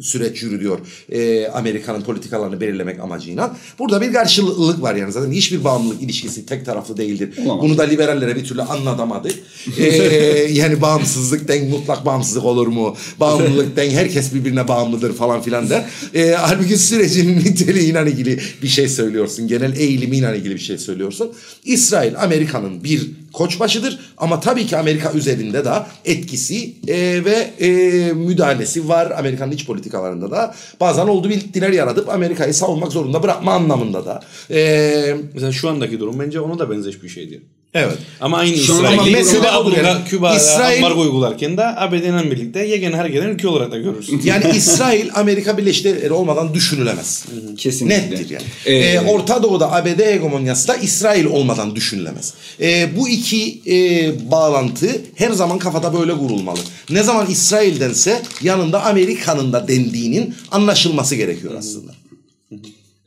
süreç yürüyor. E, Amerika'nın politikalarını belirlemek amacıyla. Burada bir karşılıklılık var yani zaten hiçbir bağımlılık ilişkisi tek taraflı değildir. Olamaz. Bunu da liberallere bir türlü anlatamadık. E, yani bağımsızlık den mutlak bağımsızlık olur mu? Bağımlılık den herkes birbirine bağımlıdır falan filan der. E, halbuki sürecin niteliğiyle ilgili bir şey söylüyorsun. Genel eğilimiyle ilgili bir şey söylüyorsun. İsrail Amerika'nın bir koçbaşıdır ama tabii ki Amerika üzerinde de etkisi e, ve e, müdahalesi var. Amerika'nın iç politikalarında da bazen oldu bildiler yaratıp Amerika'yı savunmak zorunda bırakma anlamında da. E, Mesela şu andaki durum bence ona da benzeş bir şeydi. Evet. Ama aynı Şu İsrail. ama mesela odur yani. Küba'ya İsrail- ambargo uygularken de ABD'yle birlikte yegane hareket eden ülke olarak da görürsün. Yani İsrail Amerika Birleşik Devletleri olmadan düşünülemez. Kesinlikle. Nettir yani. Ee, Ee, Orta Doğu'da ABD hegemonyası da İsrail olmadan düşünülemez. Ee, bu iki e, bağlantı her zaman kafada böyle kurulmalı. Ne zaman İsrail'dense yanında Amerika'nın da dendiğinin anlaşılması gerekiyor aslında.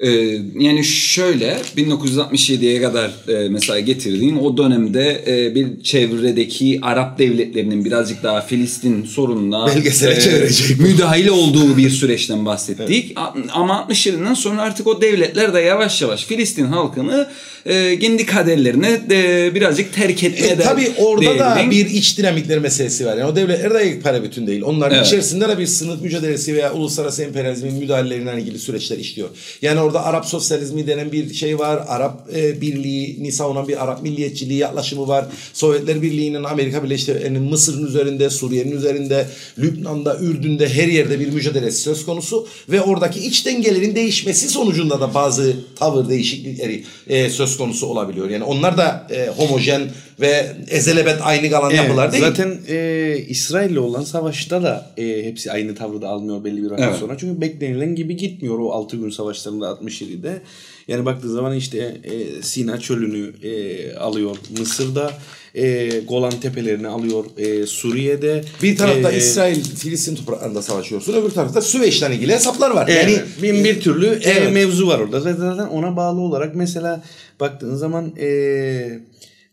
Ee, yani şöyle 1967'ye kadar e, mesela getirdiğim o dönemde e, bir çevredeki Arap devletlerinin birazcık daha Filistin sorununa Belgesele çevirecek. müdahil olduğu bir süreçten bahsettik. A- Ama 67'den sonra artık o devletler de yavaş yavaş Filistin halkını e, kendi kaderlerine de birazcık terk etmeye E, de tabii orada da değindin. bir iç dinamikleri meselesi var. Yani o devletler de para bütün değil. Onların Evet. içerisinde de bir sınıf mücadelesi veya uluslararası emperyalizmin müdahalelerinden ilgili süreçler işliyor. Yani orada Arap sosyalizmi denen bir şey var. Arap e, birliğini savunan bir Arap milliyetçiliği yaklaşımı var. Sovyetler Birliği'nin Amerika Birleşik Devletleri'nin Mısır'ın üzerinde, Suriye'nin üzerinde, Lübnan'da, Ürdün'de her yerde bir mücadelesi söz konusu ve oradaki iç dengelerin değişmesi sonucunda da bazı tavır değişiklikleri e, söz konusu olabiliyor. Yani onlar da e, homojen ve ezelebet aynı kalan yapılar değil. Zaten e, İsrail'le olan savaşta da e, hepsi aynı tavrı da almıyor belli bir vakit Evet. sonra. Çünkü beklenilen gibi gitmiyor o 6 gün savaşlarında 67'de. Yani baktığı zaman işte e, Sina çölünü e, alıyor. Mısır'da e, Golan tepelerini alıyor. E, Suriye'de bir tarafta e, İsrail Filistin topraklarında savaşıyorsun. Öbür tarafta Süveyş'le ilgili hesaplar var. Yani Yani bin bir türlü e, Evet. mevzu var orada. Zaten ona bağlı olarak mesela baktığın zaman e,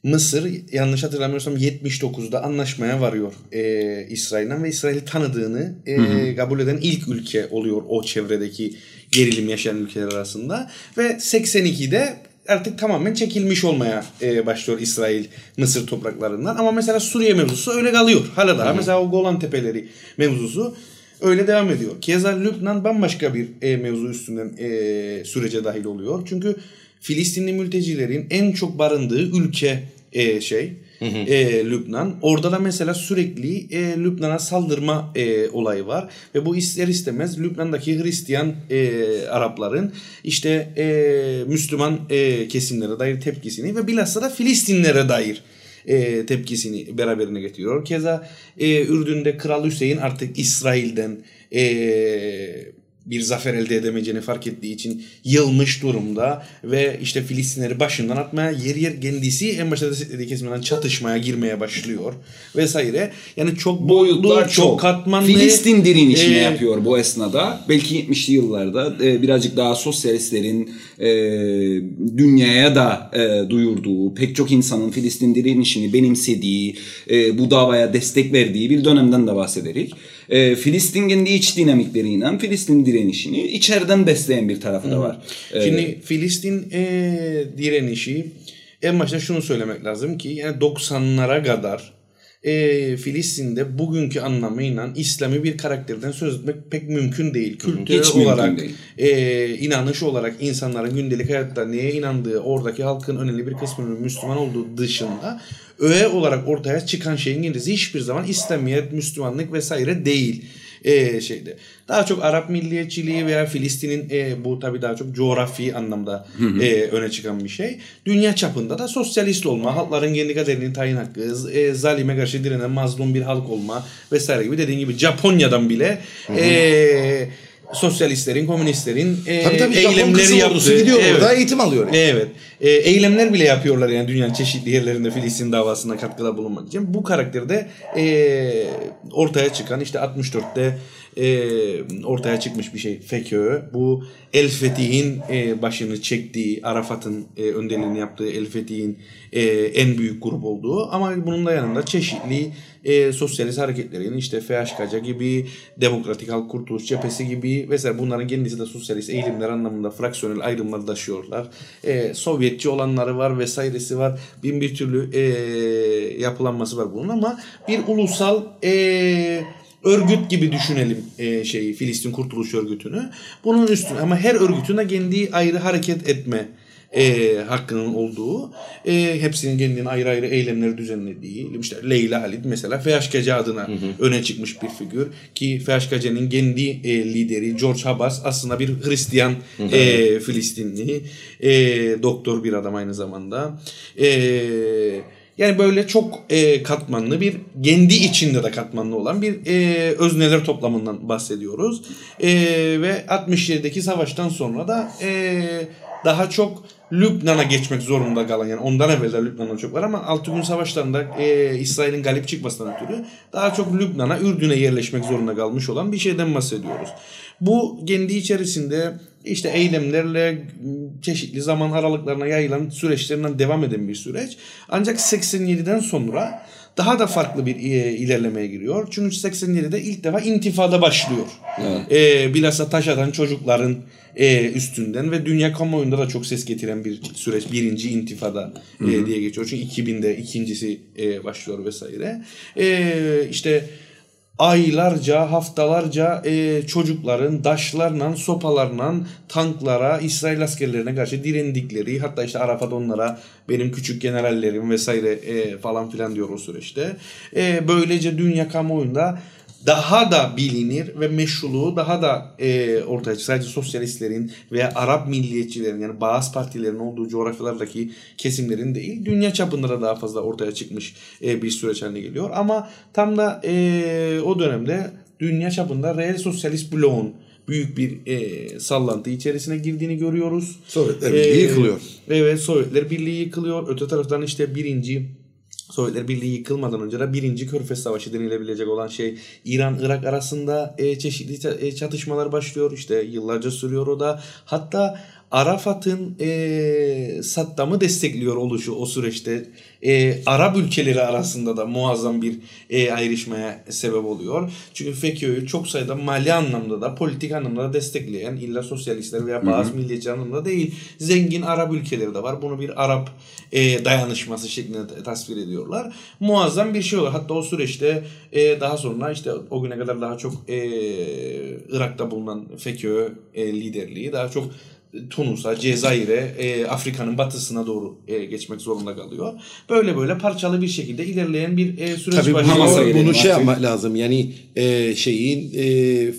Mısır yanlış hatırlamıyorsam 79'da anlaşmaya varıyor e, İsrail'den ve İsrail'i tanıdığını e, kabul eden ilk ülke oluyor o çevredeki gerilim yaşayan ülkeler arasında ve 82'de artık tamamen çekilmiş olmaya e, başlıyor İsrail Mısır topraklarından ama mesela Suriye mevzusu öyle kalıyor. Hala daha mesela o Golan Tepeleri mevzusu öyle devam ediyor. Keza Lübnan bambaşka bir e, mevzu üstünden e, sürece dahil oluyor. Çünkü Filistinli mültecilerin en çok barındığı ülke e, şey e, Lübnan. Orada da mesela sürekli e, Lübnan'a saldırma e, olayı var ve bu ister istemez Lübnan'daki Hristiyan e, Arapların işte e, Müslüman e, kesimlere dair tepkisini ve bilhassa da Filistinlere dair e, tepkisini beraberine getiriyor. Keza e, Ürdün'de Kral Hüseyin artık İsrail'den e, bir zafer elde edemeyeceğini fark ettiği için yılmış durumda ve işte Filistinleri başından atmaya yer yer kendisi en başta desteklediği kesimden çatışmaya girmeye başlıyor vesaire. Yani çok boyutlu, çok. çok katmanlı. Filistin direnişini e, yapıyor bu esnada. Belki 70'li yıllarda e, birazcık daha sosyalistlerin e, dünyaya da e, duyurduğu, pek çok insanın Filistin direnişini benimsediği, e, bu davaya destek verdiği bir dönemden de bahsederek e, Filistin kendi iç dinamikleriyle Filistin direnişini içeriden besleyen bir tarafı da var. E, Şimdi Filistin e, direnişi en başta şunu söylemek lazım ki yani 90'lara kadar e, Filistin'de bugünkü anlamıyla İslami bir karakterden söz etmek pek mümkün değil. Kültürel Hiç olarak, değil. e, inanış olarak insanların gündelik hayatta neye inandığı, oradaki halkın önemli bir kısmının Müslüman olduğu dışında öğe olarak ortaya çıkan şeyin kendisi hiçbir zaman İslamiyet, Müslümanlık vesaire değil e, şeyde. Daha çok Arap milliyetçiliği veya Filistin'in e, bu tabii daha çok coğrafi anlamda e, öne çıkan bir şey. Dünya çapında da sosyalist olma, halkların kendi kaderini tayin hakkı, e, zalime karşı direnen mazlum bir halk olma vesaire gibi dediğin gibi Japonya'dan bile e, sosyalistlerin, komünistlerin e, tabii tabii eylemleri yaptığı- gidiyor Evet. orada eğitim alıyor. Yani. Evet. E, eylemler bile yapıyorlar yani dünyanın çeşitli yerlerinde Filistin davasına katkıda bulunmak için. Bu karakterde e, ortaya çıkan işte 64'te e, ortaya çıkmış bir şey FETÖ. Bu El Fetih'in e, başını çektiği, Arafat'ın e, önderliğini yaptığı El Fetih'in e, en büyük grup olduğu ama bunun da yanında çeşitli e, sosyalist hareketlerin işte FHKC gibi, Demokratik Halk Kurtuluş Cephesi gibi vesaire bunların kendisi de sosyalist eğilimler anlamında fraksiyonel ayrımlar taşıyorlar. E, Sovyetçi olanları var vesairesi var. Bin bir türlü e, yapılanması var bunun ama bir ulusal e, örgüt gibi düşünelim e, şeyi Filistin Kurtuluş Örgütü'nü. Bunun üstüne ama her örgütün de kendi ayrı hareket etme e, hakkının olduğu, e, hepsinin kendinin ayrı ayrı eylemleri düzenlediği, işte Leyla Halit mesela FHKC adına öne çıkmış bir figür ki FHKC'nin kendi e, lideri George Habas aslında bir Hristiyan e, Filistinli, e, doktor bir adam aynı zamanda. E, yani böyle çok e, katmanlı bir kendi içinde de katmanlı olan bir e, özneler toplamından bahsediyoruz. E, ve 67'deki savaştan sonra da e, daha çok Lübnan'a geçmek zorunda kalan yani ondan evvel de Lübnan'da çok var ama 6 gün savaşlarında e, İsrail'in galip çıkmasından ötürü daha çok Lübnan'a, Ürdün'e yerleşmek zorunda kalmış olan bir şeyden bahsediyoruz. Bu kendi içerisinde işte eylemlerle çeşitli zaman aralıklarına yayılan süreçlerinden devam eden bir süreç. Ancak 87'den sonra daha da farklı bir e, ilerlemeye giriyor. Çünkü 87'de ilk defa intifada başlıyor. Evet. E, bilhassa taş atan çocukların e, üstünden ve dünya kamuoyunda da çok ses getiren bir süreç. Birinci intifada e, diye geçiyor. Çünkü 2000'de ikincisi e, başlıyor vesaire. E, işte aylarca, haftalarca e, çocukların daşlarla, sopalarla tanklara, İsrail askerlerine karşı direndikleri, hatta işte Arafat onlara benim küçük generallerim vesaire e, falan filan diyor o süreçte. E, böylece dünya kamuoyunda daha da bilinir ve meşruluğu daha da e, ortaya çıkıyor. Sadece sosyalistlerin veya Arap milliyetçilerin yani bazı partilerin olduğu coğrafyalardaki kesimlerin değil dünya çapında da daha fazla ortaya çıkmış e, bir süreç haline geliyor. Ama tam da e, o dönemde dünya çapında reel sosyalist bloğun büyük bir e, sallantı içerisine girdiğini görüyoruz. Sovyetler Birliği e, yıkılıyor. Evet Sovyetler Birliği yıkılıyor. Öte taraftan işte birinci Sovyetler Birliği yıkılmadan önce de birinci Körfez Savaşı denilebilecek olan şey İran-Irak arasında e, çeşitli e, çatışmalar başlıyor. İşte yıllarca sürüyor o da. Hatta Arafat'ın e, Saddam'ı destekliyor oluşu o süreçte e, Arap ülkeleri arasında da muazzam bir e, ayrışmaya sebep oluyor. Çünkü FETÖ'yü çok sayıda mali anlamda da politik anlamda da destekleyen illa sosyalistler veya bazı milliyetçi anlamda değil zengin Arap ülkeleri de var. Bunu bir Arap e, dayanışması şeklinde tasvir ediyorlar. Muazzam bir şey oluyor. Hatta o süreçte e, daha sonra işte o güne kadar daha çok e, Irak'ta bulunan FETÖ e, liderliği daha çok Tunus'a, Cezayir'e, e, Afrika'nın batısına doğru e, geçmek zorunda kalıyor. Böyle böyle parçalı bir şekilde ilerleyen bir e, süreç Tabii başlıyor. Bunu, bunu şey yapmak lazım. Yani e, şeyin e,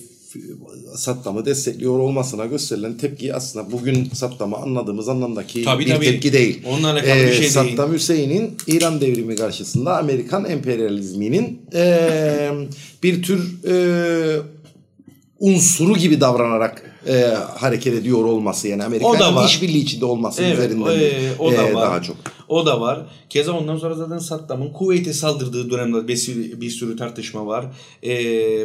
Saddam'ı destekliyor olmasına gösterilen tepki aslında bugün Saddam'ı anladığımız anlamdaki tabii, bir tabii. tepki değil. Onunla alakalı ee, bir şey Saddam değil. Saddam Hüseyin'in İran devrimi karşısında Amerikan emperyalizminin e, bir tür e, unsuru gibi davranarak e, hareket ediyor olması yani Amerika'nın işbirliği içinde olması evet, üzerinden e, o da e, var. daha çok. O da var. Keza ondan sonra zaten Saddam'ın Kuveyt'e saldırdığı dönemde bir sürü, bir sürü tartışma var. E,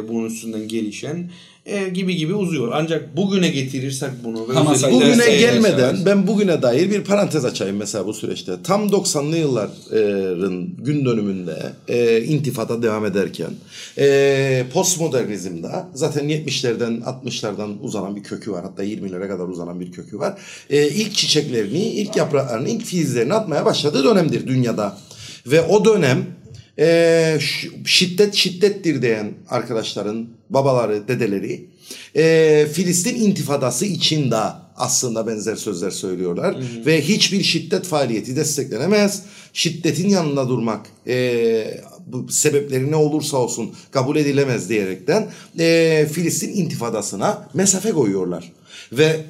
bunun üstünden gelişen e, gibi gibi uzuyor. Ancak bugüne getirirsek bunu. Bugüne gelmeden ben bugüne dair bir parantez açayım mesela bu süreçte. Tam 90'lı yılların gün dönümünde e, intifada devam ederken e, postmodernizmde zaten 70'lerden 60'lardan uzanan bir kökü var. Hatta 20'lere kadar uzanan bir kökü var. E, ilk çiçeklerini, ilk yapraklarını, ilk filizlerini atmaya başladığı dönemdir dünyada. Ve o dönem e, şiddet şiddettir diyen arkadaşların babaları, dedeleri e, Filistin intifadası için de aslında benzer sözler söylüyorlar. Hı hı. Ve hiçbir şiddet faaliyeti desteklenemez. Şiddetin yanında durmak e, bu sebepleri ne olursa olsun kabul edilemez diyerekten e, Filistin intifadasına mesafe koyuyorlar. Ve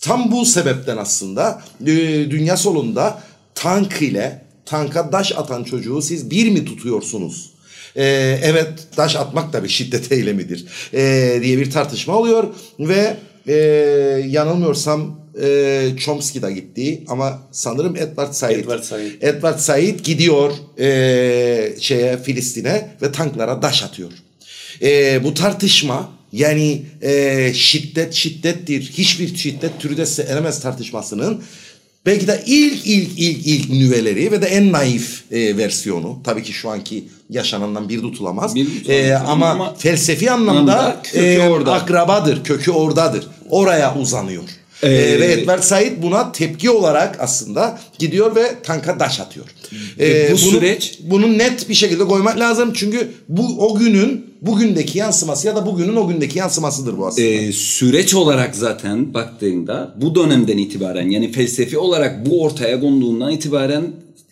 tam bu sebepten aslında e, dünya solunda tank ile tanka daş atan çocuğu siz bir mi tutuyorsunuz? Ee, evet daş atmak da bir şiddet eylemidir ee, diye bir tartışma oluyor ve e, yanılmıyorsam e, Chomsky da gitti ama sanırım Edward Said. Edward Said, Edward Said gidiyor e, şeye Filistin'e ve tanklara daş atıyor. E, bu tartışma yani e, şiddet şiddettir. Hiçbir şiddet türü de elemez tartışmasının Belki de ilk ilk ilk ilk nüveleri ve de en naif e, versiyonu. Tabii ki şu anki yaşanandan bir tutulamaz. Bir tutulamaz. E, ama, ama felsefi anlamda, anlamda kökü e, orada. akrabadır, kökü oradadır. Oraya uzanıyor. Ee, Ee, ve Edward Said buna tepki olarak aslında gidiyor ve tanka taş atıyor. Ee, bu bunu- süreç- bunu net bir şekilde koymak lazım çünkü bu o günün bugündeki yansıması ya da bugünün o gündeki yansımasıdır bu aslında. Ee, süreç olarak zaten baktığında bu dönemden itibaren yani felsefi olarak bu ortaya konduğundan itibaren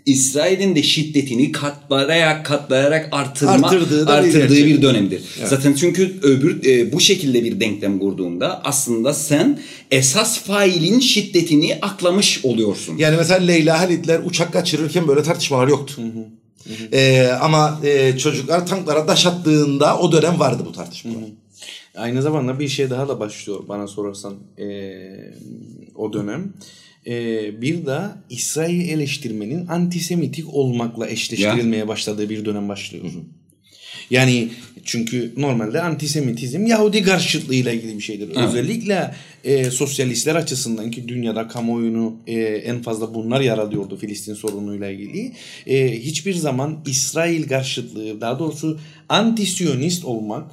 İsrail'in de şiddetini katlayarak katlayarak artırma Arttırdığı da bir dönemdir. Zaten çünkü öbür e, bu şekilde bir denklem kurduğunda aslında sen esas failin şiddetini aklamış oluyorsun. Yani mesela Leyla Halitler uçak kaçırırken böyle tartışmalar yoktu. Ee, ama e, çocuklar tanklara taş attığında o dönem vardı bu tartışmalar. Aynı zamanda bir şey daha da başlıyor bana sorarsan eee, o dönem. Eee, bir de İsrail eleştirmenin antisemitik olmakla eşleştirilmeye başladığı bir dönem başlıyor. Yani çünkü normalde antisemitizm Yahudi karşıtlığıyla ilgili bir şeydir. Özellikle e, sosyalistler açısından ki dünyada kamuoyunu e, en fazla bunlar yaralıyordu Filistin sorunuyla ilgili. E, hiçbir zaman İsrail karşıtlığı daha doğrusu anti-Siyonist olmak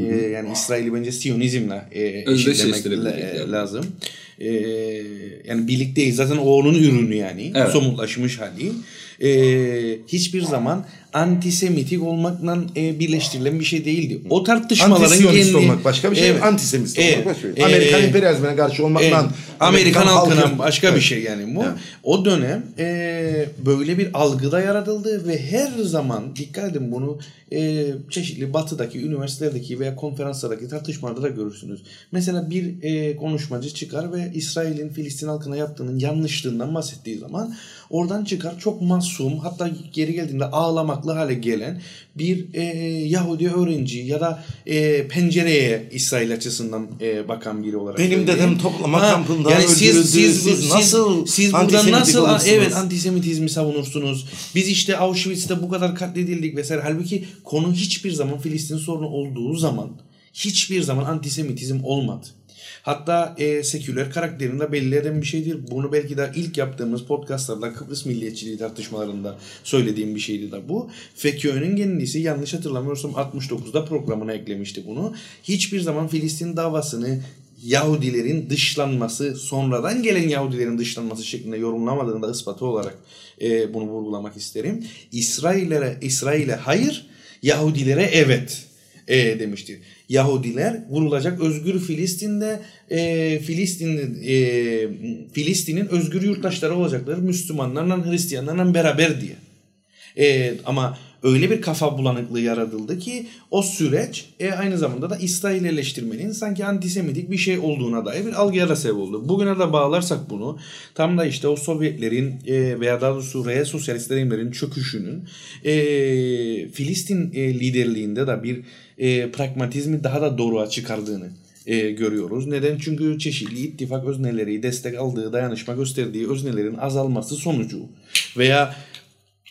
e, yani İsrail'i bence Siyonizmle e, eşitlemek la- yani. E, yani birlikteyiz zaten o onun ürünü yani Evet. somutlaşmış hali. E, hiçbir zaman antisemitik olmakla e, birleştirilen bir şey değildi. O tartışmaların Antisiyonist kendi- olmak başka bir şey, Evet. antisemist Evet. olmak başka bir şey. Evet. Amerikan emperyalizmine karşı olmakla Evet. Amerikan halkına halkı- başka bir Evet. şey yani bu. Evet. O dönem e, böyle bir algıda yaratıldı ve her zaman dikkat edin bunu e, çeşitli batıdaki üniversitelerdeki veya konferanslardaki tartışmalarda da görürsünüz. Mesela bir e, konuşmacı çıkar ve İsrail'in Filistin halkına yaptığının yanlışlığından bahsettiği zaman oradan çıkar çok masum hatta geri geldiğinde ağlamaklı hale gelen bir e, Yahudi öğrenci ya da e, pencereye İsrail açısından e, bakan biri olarak. Benim söyleyeyim. dedem toplama kampında öldürüldü. Siz nasıl siz buradan nasıl olursunuz? evet antisemitizmi savunursunuz. Biz işte Auschwitz'te bu kadar katledildik vesaire. Halbuki konu hiçbir zaman Filistin sorunu olduğu zaman hiçbir zaman antisemitizm olmadı. Hatta e, seküler karakterinde belli eden bir şeydir. Bunu belki de ilk yaptığımız podcastlarda Kıbrıs milliyetçiliği tartışmalarında söylediğim bir şeydi de bu. FEKÖ'nün kendisi yanlış hatırlamıyorsam 69'da programına eklemişti bunu. Hiçbir zaman Filistin davasını Yahudilerin dışlanması, sonradan gelen Yahudilerin dışlanması şeklinde yorumlamadığını da ispatı olarak e, bunu vurgulamak isterim. İsrail'e İsrail'e hayır, Yahudilere evet e, demiştir. Yahudiler vurulacak özgür Filistin'de e, Filistin e, Filistin'in özgür yurttaşları olacaklar Müslümanlarla Hristiyanlarla beraber diye. E, ama öyle bir kafa bulanıklığı yaratıldı ki o süreç e, aynı zamanda da İsrail eleştirmenin sanki antisemitik bir şey olduğuna dair bir algıya sebep oldu. Bugüne de bağlarsak bunu tam da işte o Sovyetlerin e, veya daha doğrusu reel sosyalist rejimlerin çöküşünün e, Filistin e, liderliğinde de bir e, pragmatizmi daha da doğruğa çıkardığını e, görüyoruz. Neden? Çünkü çeşitli ittifak özneleri destek aldığı, dayanışma gösterdiği öznelerin azalması sonucu veya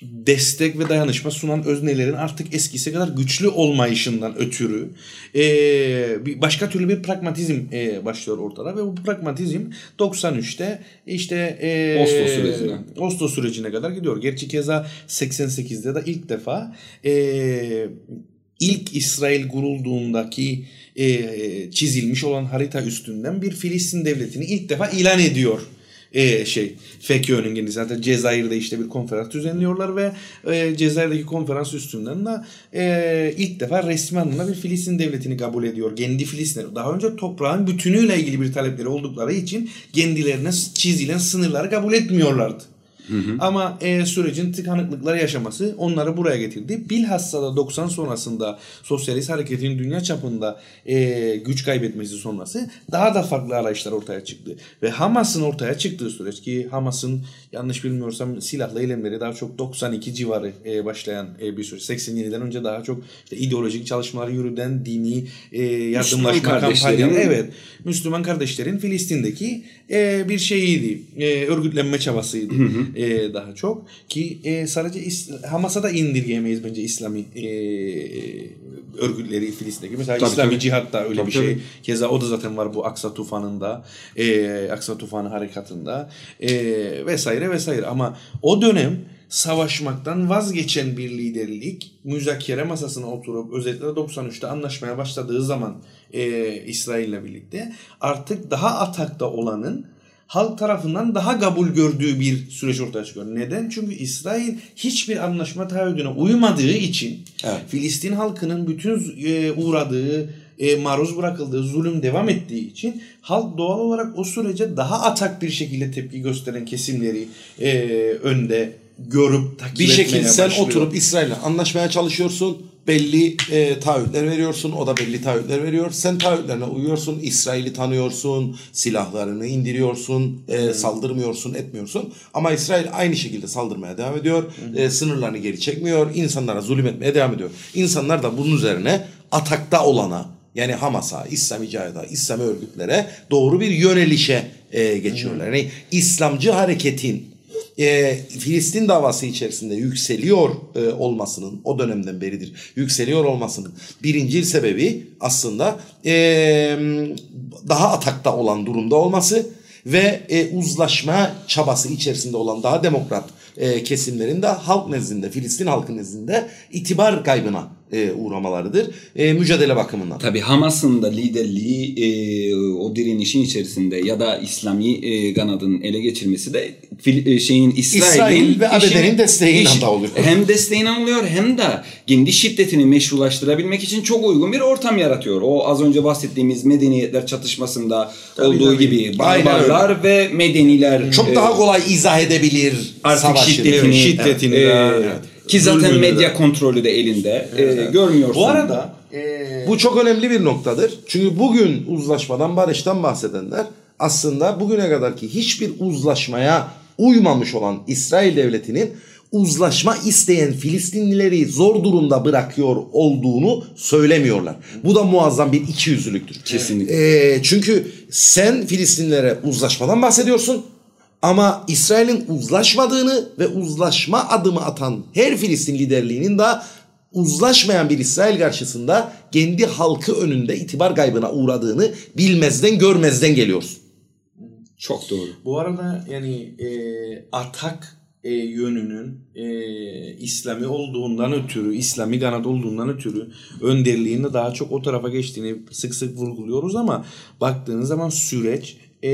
destek ve dayanışma sunan öznelerin artık eskisi kadar güçlü olmayışından ötürü e, bir başka türlü bir pragmatizm e, başlıyor ortada ve bu pragmatizm 93'te işte e, Oslo sürecine. Oslo sürecine kadar gidiyor. Gerçi keza 88'de de ilk defa e, ilk İsrail kurulduğundaki e, çizilmiş olan harita üstünden bir Filistin devletini ilk defa ilan ediyor e, şey FKÖ'nün kendisi zaten Cezayir'de işte bir konferans düzenliyorlar ve e, Cezayir'deki konferans üstünden de e, ilk defa resmi anlamda bir Filistin devletini kabul ediyor. Kendi Filistinleri. Daha önce toprağın bütünüyle ilgili bir talepleri oldukları için kendilerine çizilen sınırları kabul etmiyorlardı. Ama e, sürecin tıkanıklıklar yaşaması onları buraya getirdi. Bilhassa da 90 sonrasında sosyalist hareketin dünya çapında e, güç kaybetmesi sonrası daha da farklı arayışlar ortaya çıktı. Ve Hamas'ın ortaya çıktığı süreç ki Hamas'ın yanlış bilmiyorsam silahlı eylemleri daha çok 92 civarı e, başlayan e, bir süreç. 87'den önce daha çok işte ideolojik çalışmalar yürüden dini e, yardımlaşma kampanyaları. Evet. Müslüman kardeşlerin Filistin'deki e, bir şeyiydi. E, örgütlenme çabasıydı. E, daha çok. Ki e, sadece İs- Hamas'a da indirgeyemeyiz bence İslami e, örgütleri Filistin'deki. Mesela Tabii, İslami tabii. cihat da öyle Tabii, bir şey. tabii. Keza o da zaten var bu Aksa Tufanı'nda. E, Aksa Tufanı harekatında. E, vesaire vesaire. Ama o dönem savaşmaktan vazgeçen bir liderlik müzakere masasına oturup özellikle 93'te anlaşmaya başladığı zaman e, İsrail'le birlikte artık daha atakta olanın halk tarafından daha kabul gördüğü bir süreç ortaya çıkıyor. Neden? Çünkü İsrail hiçbir anlaşma taahhüdüne uymadığı için Evet. Filistin halkının bütün e, uğradığı, e, maruz bırakıldığı zulüm devam ettiği için halk doğal olarak o sürece daha atak bir şekilde tepki gösteren kesimleri e, önde görüp takip Bir şekilde sen başlıyor. oturup İsrail'le anlaşmaya çalışıyorsun. Belli e, taahhütler veriyorsun. O da belli taahhütler veriyor. Sen taahhütlerine uyuyorsun. İsrail'i tanıyorsun. Silahlarını indiriyorsun. e, Saldırmıyorsun, etmiyorsun. Ama İsrail aynı şekilde saldırmaya devam ediyor. E, sınırlarını geri çekmiyor. İnsanlara zulüm etmeye devam ediyor. İnsanlar da bunun üzerine atakta olana yani Hamas'a, İslami Cihad'a, İslami örgütlere doğru bir yönelişe e, geçiyorlar. Yani İslamcı hareketin e, Filistin davası içerisinde yükseliyor e, olmasının o dönemden beridir yükseliyor olmasının birincil sebebi aslında e, daha atakta olan durumda olması ve e, uzlaşma çabası içerisinde olan daha demokrat e, kesimlerin de halk nezdinde Filistin halkı nezdinde itibar kaybına e, uğramalarıdır e, mücadele bakımından. Tabii Hamas'ın da liderliği e, o direnişin içerisinde ya da İslami e, kanadın ele geçirmesi de Fil- e, şeyin İsrail'in İsrail ve ABD'nin desteğiyle iş- de oluyor. Hem desteğiyle oluyor hem de kendi şiddetini meşrulaştırabilmek için çok uygun bir ortam yaratıyor. O az önce bahsettiğimiz medeniyetler çatışmasında olduğu tabii. gibi barbarlar ve medeniler Çok e, daha kolay izah edebilir artık savaşı. şiddetini, şiddetini e, daha, evet. Ki zaten medya de. kontrolü de elinde. E, görmüyorsun. Bu arada e, Bu çok önemli bir noktadır. Çünkü bugün uzlaşmadan, barıştan bahsedenler aslında bugüne kadarki hiçbir uzlaşmaya uymamış olan İsrail devletinin uzlaşma isteyen Filistinlileri zor durumda bırakıyor olduğunu söylemiyorlar. Bu da muazzam bir ikiyüzlülüktür. Kesinlikle. Ee, çünkü sen Filistinlilere uzlaşmadan bahsediyorsun ama İsrail'in uzlaşmadığını ve uzlaşma adımı atan her Filistin liderliğinin de uzlaşmayan bir İsrail karşısında kendi halkı önünde itibar kaybına uğradığını bilmezden görmezden geliyorsun. Çok doğru. Bu arada yani e, atak e, yönünün e, İslami olduğundan ötürü, İslami kanat olduğundan ötürü önderliğinin de daha çok o tarafa geçtiğini sık sık vurguluyoruz ama baktığınız zaman süreç e,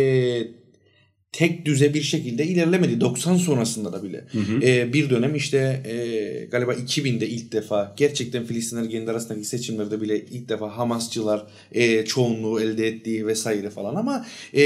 tek düze bir şekilde ilerlemedi. 90 sonrasında da bile. E, bir dönem işte e, galiba 2000'de ilk defa gerçekten Filistinler kendi arasındaki seçimlerde bile ilk defa Hamasçılar e, çoğunluğu elde ettiği vesaire falan ama e,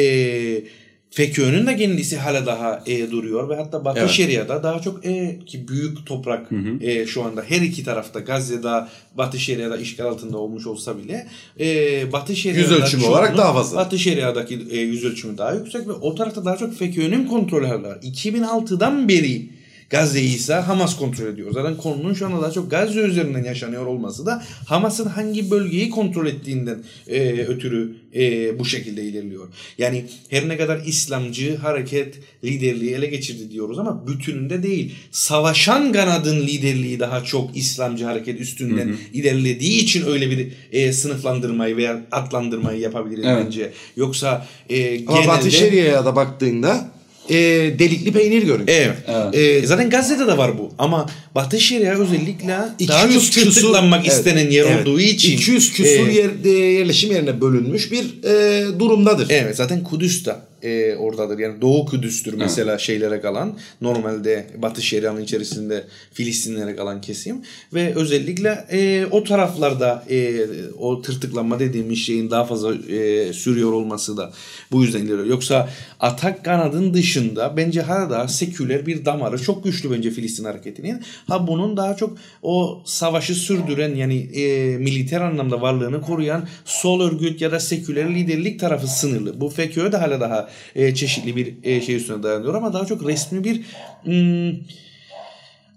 FETÖ'nün de kendisi hala daha e, duruyor ve hatta Batı Evet. Şeria'da daha çok e, ki büyük toprak e, şu anda her iki tarafta Gazze'de Batı Şeria'da işgal altında olmuş olsa bile e, Batı Şeria'da Yüz ölçümü olarak daha fazla. Batı Şeria'daki e, yüz ölçümü daha yüksek ve o tarafta daha çok FETÖ'nün kontrolü var. 2006'dan beri Gazze'yi ise Hamas kontrol ediyor. Zaten konunun şu anda daha çok Gazze üzerinden yaşanıyor olması da Hamas'ın hangi bölgeyi kontrol ettiğinden e, ötürü e, bu şekilde ilerliyor. Yani her ne kadar İslamcı hareket liderliği ele geçirdi diyoruz ama bütününde değil. Savaşan kanadın liderliği daha çok İslamcı hareket üstünden ilerlediği için öyle bir e, sınıflandırmayı veya adlandırmayı yapabiliriz Evet. bence. Yoksa e, Ama genelde... Batı Şeria'ya da baktığında e, delikli peynir görünüyor. Evet. Evet. Ee, zaten Gazze'de de var bu. Ama Batı Şeria özellikle daha 200 çok tırtıklanmak evet, istenen yer evet. olduğu için. 200 küsur e, yer, e, yerleşim yerine bölünmüş bir e, durumdadır. Evet zaten Kudüs de e, oradadır. Yani Doğu Kudüs'tür mesela şeylere kalan. Normalde Batı Şeria'nın içerisinde Filistinlere kalan kesim. Ve özellikle e, o taraflarda e, o tırtıklanma dediğimiz şeyin daha fazla e, sürüyor olması da bu yüzden ilerliyor. Yoksa atak kanadın dışında bence hala seküler bir damarı çok güçlü bence Filistin hareketinin. Ha bunun daha çok o savaşı sürdüren yani e, militer anlamda varlığını koruyan sol örgüt ya da seküler liderlik tarafı sınırlı. Bu FKÖ de hala daha e, çeşitli bir e, şey üstüne dayanıyor ama daha çok resmi bir hmm,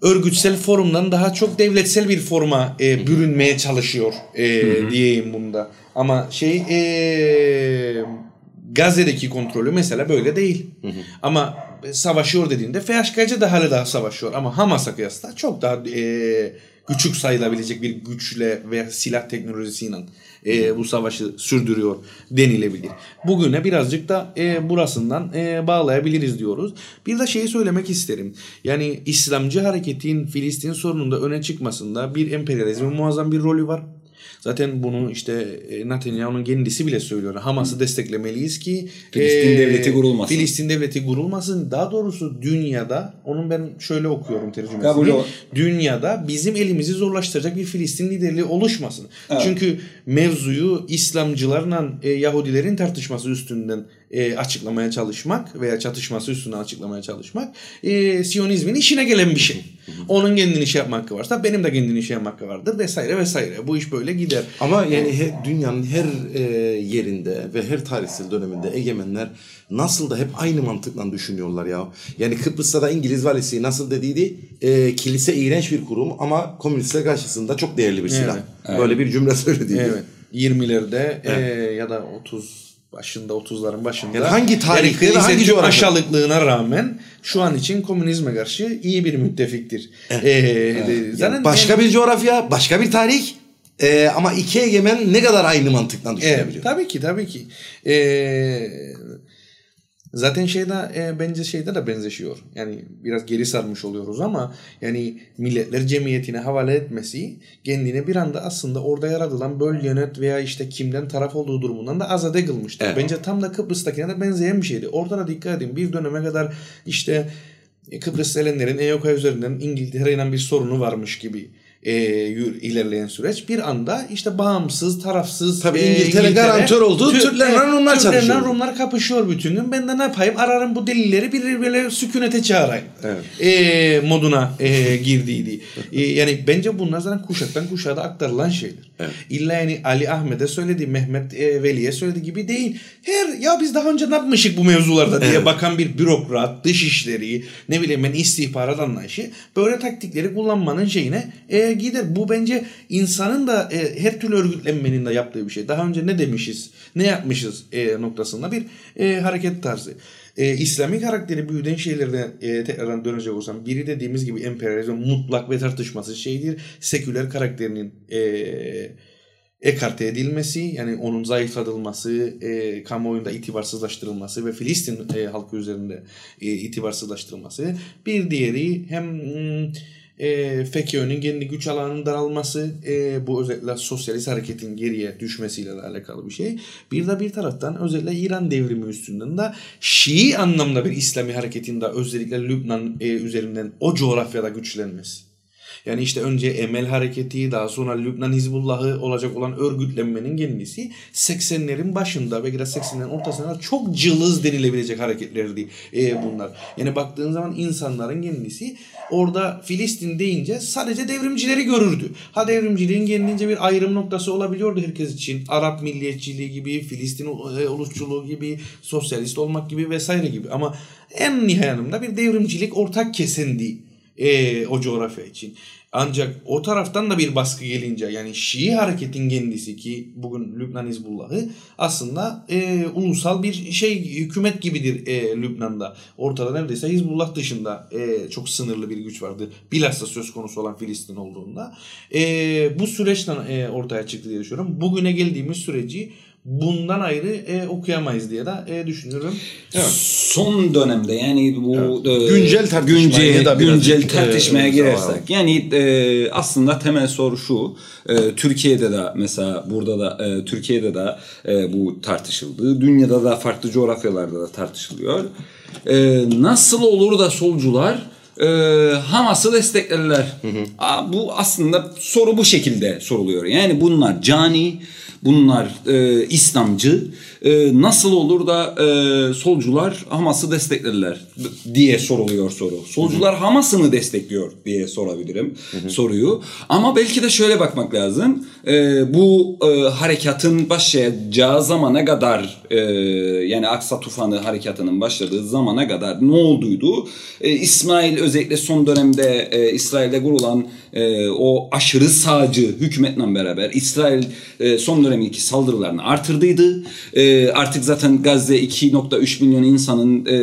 örgütsel forumdan daha çok devletsel bir forma e, bürünmeye çalışıyor e, diyeyim bunda. Ama şey e, Gazze'deki kontrolü mesela böyle değil. Ama savaşıyor dediğinde FHKC de hala daha savaşıyor ama Hamas'a kıyasla çok daha e, küçük sayılabilecek bir güçle veya silah teknolojisiyle e, bu savaşı sürdürüyor denilebilir. Bugüne birazcık da e, burasından e, bağlayabiliriz diyoruz. Bir de şeyi söylemek isterim. Yani İslamcı hareketin Filistin sorununda öne çıkmasında bir emperyalizmin muazzam bir rolü var. Zaten bunu işte e, Netanyahu'nun kendisi bile söylüyor. Hamas'ı desteklemeliyiz ki Filistin e, devleti kurulmasın. Filistin devleti kurulmasın. Daha doğrusu dünyada onun ben şöyle okuyorum tercümesini. Kabul. Dünyada bizim elimizi zorlaştıracak bir Filistin liderliği oluşmasın. Çünkü mevzuyu İslamcılarla e, Yahudilerin tartışması üstünden e, açıklamaya çalışmak veya çatışması üstünden açıklamaya çalışmak e, Siyonizmin işine gelen bir şey. Onun kendini şey yapma hakkı varsa benim de kendini şey yapma hakkı vardır vesaire vesaire. Bu iş böyle gider. Ama yani he- dünyanın her e, yerinde ve her tarihsel döneminde egemenler nasıl da hep aynı mantıkla düşünüyorlar ya. Yani Kıbrıs'ta da İngiliz valisi nasıl dediydi? E, kilise iğrenç bir kurum ama komünistler karşısında çok değerli bir silah. Böyle bir cümle söylediydi. Evet. 20'lerde e, ya da 30 başında 30'ların başında. Yani hangi tarihte yani hangi coğrafyada? aşağılıklığına rağmen şu an için komünizme karşı iyi bir müttefiktir. E, de- Yani zaten başka en- bir coğrafya, başka bir tarih e, ama iki egemen ne kadar aynı mantıkla Evet, düşünebiliyor. tabii ki tabii ki. Ee, zaten şeyde e, bence şeyde de benzeşiyor. Yani biraz geri sarmış oluyoruz ama yani milletler cemiyetine havale etmesi kendine bir anda aslında orada yaratılan böl yönet veya işte kimden taraf olduğu durumundan da azade kılmıştır. Evet. Bence tam da Kıbrıs'takine de benzeyen bir şeydi. Orada da dikkat edin bir döneme kadar işte Kıbrıs Selenlerin EOK üzerinden İngiltere ile bir sorunu varmış gibi e, ilerleyen süreç bir anda işte bağımsız, tarafsız Tabii İngiltere garantör oldu, Türklerle Rumlar Türklerle çalışıyor. Rumlar kapışıyor bütün gün. Ben de ne yapayım? Ararım bu delilleri bir böyle sükunete çağırayım. Evet. E, moduna e, girdiydi. E, yani bence bunlar zaten kuşaktan kuşağa da aktarılan şeyler. Evet. İlla yani Ali Ahmet'e söyledi, Mehmet e, Veli'ye söyledi gibi değil. Her ya biz daha önce ne yapmışık bu mevzularda diye Evet. bakan bir bürokrat, dışişleri, ne bileyim ben istihbarat anlayışı böyle taktikleri kullanmanın şeyine e, gider. Bu bence insanın da e, her türlü örgütlenmenin de yaptığı bir şey. Daha önce ne demişiz, ne yapmışız e, noktasında bir e, hareket tarzı. E, İslami karakteri büyüden şeylerden e, tekrardan dönecek olsam biri dediğimiz gibi emperyalizm mutlak ve tartışmasız şeydir. Seküler karakterinin e, ekarte edilmesi yani onun zayıflatılması, e, kamuoyunda itibarsızlaştırılması ve Filistin e, halkı üzerinde e, itibarsızlaştırılması. Bir diğeri hem mm, e, FETÖ'nün kendi güç alanının daralması e, bu özellikle sosyalist hareketin geriye düşmesiyle de alakalı bir şey. Bir de bir taraftan özellikle İran devrimi üstünden de Şii anlamda bir İslami hareketin de özellikle Lübnan e, üzerinden o coğrafyada güçlenmesi. Yani işte önce Emel Hareketi daha sonra Lübnan Hizbullah'ı olacak olan örgütlenmenin kendisi 80'lerin başında ve biraz 80'lerin ortasında çok cılız denilebilecek hareketlerdi e, bunlar. Yani baktığın zaman insanların kendisi orada Filistin deyince sadece devrimcileri görürdü. Ha devrimciliğin kendince bir ayrım noktası olabiliyordu herkes için. Arap milliyetçiliği gibi, Filistin e, ulusçuluğu gibi, sosyalist olmak gibi vesaire gibi. Ama en nihayetinde bir devrimcilik ortak kesendi e, o coğrafya için. Ancak o taraftan da bir baskı gelince yani Şii hareketin kendisi ki bugün Lübnan Hizbullah'ı aslında e, ulusal bir şey hükümet gibidir e, Lübnan'da. Ortada neredeyse Hizbullah dışında e, çok sınırlı bir güç vardı. Bilhassa söz konusu olan Filistin olduğunda. E, bu süreçten e, ortaya çıktı diye düşünüyorum. Bugüne geldiğimiz süreci bundan ayrı e, okuyamayız diye de e, düşünüyorum. Son dönemde yani bu e, Güncel tartışmaya güncel, da güncel e, tartışmaya e, girersek yani e, aslında temel soru şu e, Türkiye'de de mesela burada da e, Türkiye'de de e, bu tartışıldı dünyada da farklı coğrafyalarda da tartışılıyor. E, nasıl olur da solcular e, Hamas'ı desteklerler Aa, bu aslında soru bu şekilde soruluyor. Yani bunlar cani bunlar e, İslamcı e, nasıl olur da e, solcular Hamas'ı desteklerler diye soruluyor soru. Solcular Hamas'ı mı destekliyor diye sorabilirim soruyu. Ama belki de şöyle bakmak lazım. E, bu e, harekatın başlayacağı zamana kadar e, yani Aksa Tufanı harekatının başladığı zamana kadar ne olduydu? E, İsmail özellikle son dönemde e, İsrail'de kurulan e, o aşırı sağcı hükümetle beraber İsrail e, son dönemdeki saldırılarını artırdıydı. E, artık zaten Gazze 2.3 milyon insanın e,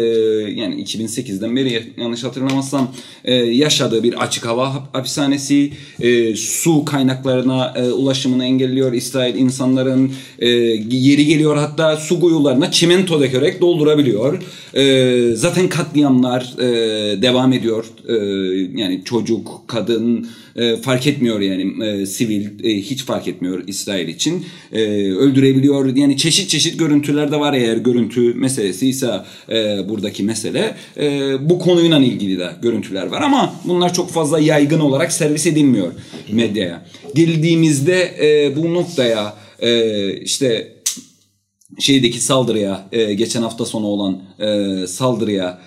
yani 2008'den beri yanlış hatırlamazsam e, yaşadığı bir açık hava hap- hapishanesi e, su kaynaklarına e, ulaşımını engelliyor İsrail insanların e, yeri geliyor hatta su kuyularına çimento dökerek doldurabiliyor. E, zaten katliamlar e, devam ediyor. E, yani çocuk, kadın e, fark etmiyor yani e, sivil e, hiç fark etmiyor İsrail için. E, öldürebiliyor. Yani çeşit çeşit görüntüler de var eğer görüntü meselesi ise e, buradaki mesele. E, bu konuyla ilgili de görüntüler var ama bunlar çok fazla yaygın olarak servis edilmiyor medyaya. Geldiğimizde e, bu noktaya e, işte şeydeki saldırıya e, geçen hafta sonu olan e, saldırıya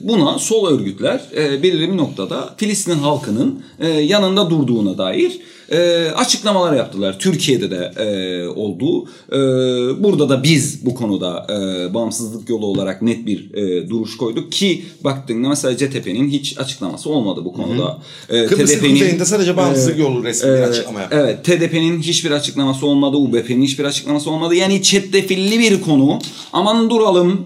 buna sol örgütler e, belirli bir noktada Filistin halkının e, yanında durduğuna dair e, açıklamalar yaptılar. Türkiye'de de e, oldu. E, burada da biz bu konuda e, bağımsızlık yolu olarak net bir e, duruş koyduk ki baktığında mesela CTP'nin hiç açıklaması olmadı bu konuda. E, Kıbrıs'ın TDP'nin kuzeyinde sadece bağımsızlık e, yolu resmi bir e, açıklama yaptı. Evet, TDP'nin hiçbir açıklaması olmadı, UBP'nin hiçbir açıklaması olmadı. Yani çetrefilli bir konu. Aman duralım,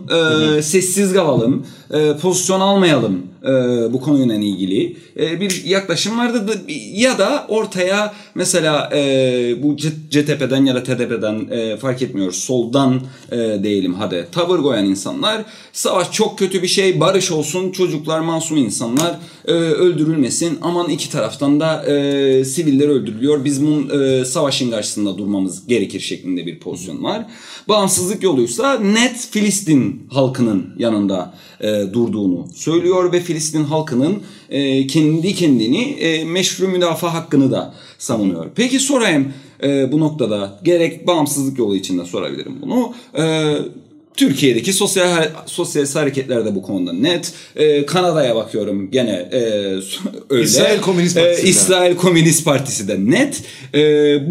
e, sessiz kalalım, e, pozisyon almayalım e, bu konuyla ilgili e, bir yaklaşım vardı. Da- Ya da ortaya mesela e, bu CTP'den ya da TDP'den e, fark etmiyor soldan e, diyelim hadi tavır koyan insanlar savaş çok kötü bir şey barış olsun çocuklar masum insanlar e, öldürülmesin aman iki taraftan da e, siviller öldürülüyor biz bunun e, savaşın karşısında durmamız gerekir şeklinde bir pozisyon var. Bağımsızlık yoluysa net Filistin halkının yanında e, durduğunu söylüyor ve Filistin halkının e, kendi kendini e, meşru müdafaa hakkını da savunuyor. Peki sorayım e, bu noktada gerek bağımsızlık yolu için de sorabilirim bunu. E, Türkiye'deki sosyal sosyalist hareketler de bu konuda net. E, Kanada'ya bakıyorum gene e, öyle. İsrail Komünist E, Partisi'nden. İsrail Komünist Partisi de net. E,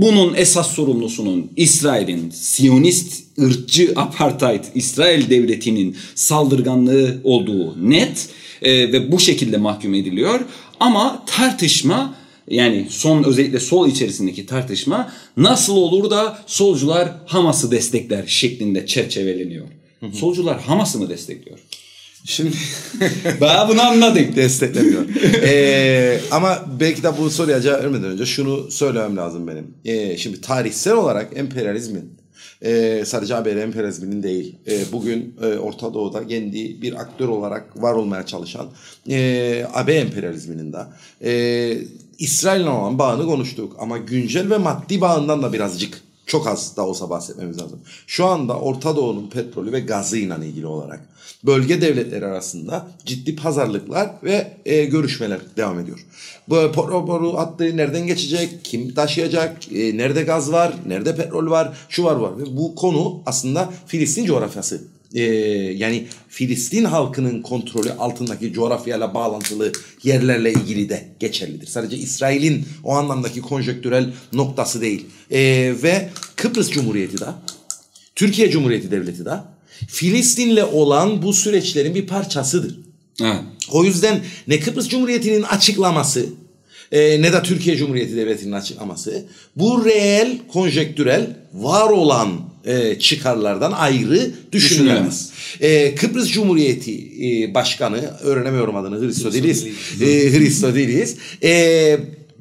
bunun esas sorumlusunun İsrail'in Siyonist ırkçı apartheid İsrail devletinin saldırganlığı olduğu net E, ve bu şekilde mahkum ediliyor. Ama tartışma yani son özellikle sol içerisindeki tartışma nasıl olur da solcular Hamas'ı destekler şeklinde çerçeveleniyor. Solcular Hamas'ı mı destekliyor? Şimdi Daha bunu anladık. desteklemiyor. Ee, ama belki de bu soruya cevap vermeden önce şunu söylemem lazım benim. Ee, şimdi tarihsel olarak emperyalizmin e, sadece ABD emperyalizminin değil e, bugün e, Orta Doğu'da kendi bir aktör olarak var olmaya çalışan e, AB emperyalizminin de e, İsrail'le olan bağını konuştuk ama güncel ve maddi bağından da birazcık çok az da olsa bahsetmemiz lazım. Şu anda Orta Doğu'nun petrolü ve gazıyla ilgili olarak bölge devletleri arasında ciddi pazarlıklar ve e, görüşmeler devam ediyor. Bu petrol boru hattı nereden geçecek, kim taşıyacak, e, nerede gaz var, nerede petrol var, şu var var. Ve bu konu aslında Filistin coğrafyası. E, yani Filistin halkının kontrolü altındaki coğrafyayla bağlantılı yerlerle ilgili de geçerlidir. Sadece İsrail'in o anlamdaki konjektürel noktası değil. E, ve Kıbrıs Cumhuriyeti de Türkiye Cumhuriyeti Devleti de Filistin'le olan bu süreçlerin bir parçasıdır. Evet. O yüzden ne Kıbrıs Cumhuriyeti'nin açıklaması e, ne de Türkiye Cumhuriyeti Devleti'nin açıklaması bu reel, konjektürel, var olan e, çıkarlardan ayrı düşünülemez. E, Kıbrıs Cumhuriyeti e, Başkanı, öğrenemiyorum adını, Hristodelis, e, Hristodelis, e,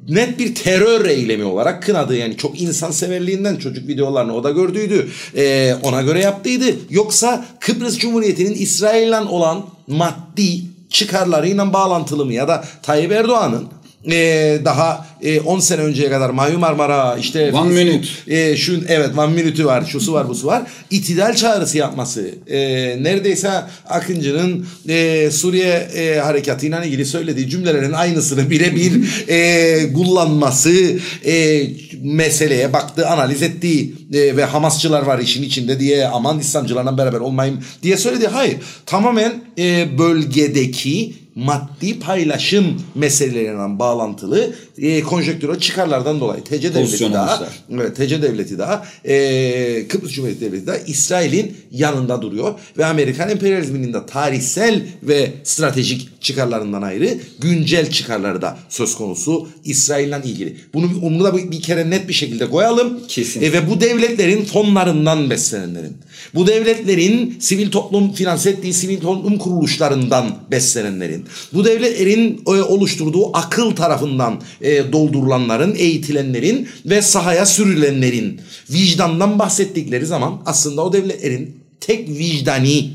net bir terör eylemi olarak kınadı. Yani çok insanseverliğinden çocuk videolarını o da gördüydü. E, ona göre yaptıydı. Yoksa Kıbrıs Cumhuriyeti'nin İsrail'le olan maddi çıkarlarıyla bağlantılı mı ya da Tayyip Erdoğan'ın e, daha e, 10 sene önceye kadar Mavi Marmara işte One minute. e, şu evet one minute'ü var, şusu var, busu var. İtidal çağrısı yapması. E, neredeyse Akıncı'nın e, Suriye e, harekatıyla ilgili söylediği cümlelerin aynısını birebir e, kullanması. E, meseleye baktı, analiz etti e, ve Hamasçılar var işin içinde diye aman İslamcılarla beraber olmayayım diye söyledi. Hayır. Tamamen e, bölgedeki maddi paylaşım meseleleriyle bağlantılı e, konjonktürel çıkarlardan dolayı TC devleti daha evet, TC devleti daha e, Kıbrıs Cumhuriyeti devleti daha İsrail'in yanında duruyor ve Amerikan emperyalizminin de tarihsel ve stratejik çıkarlarından ayrı güncel çıkarları da söz konusu İsrail'le ilgili. Bunu onu da bir, bir kere net bir şekilde koyalım. Kesin. E, ve bu devletlerin fonlarından beslenenlerin, bu devletlerin sivil toplum finanse ettiği sivil toplum kuruluşlarından beslenenlerin, bu devletlerin e, oluşturduğu akıl tarafından e, doldurulanların, eğitilenlerin ve sahaya sürülenlerin vicdandan bahsettikleri zaman aslında o devletlerin tek vicdani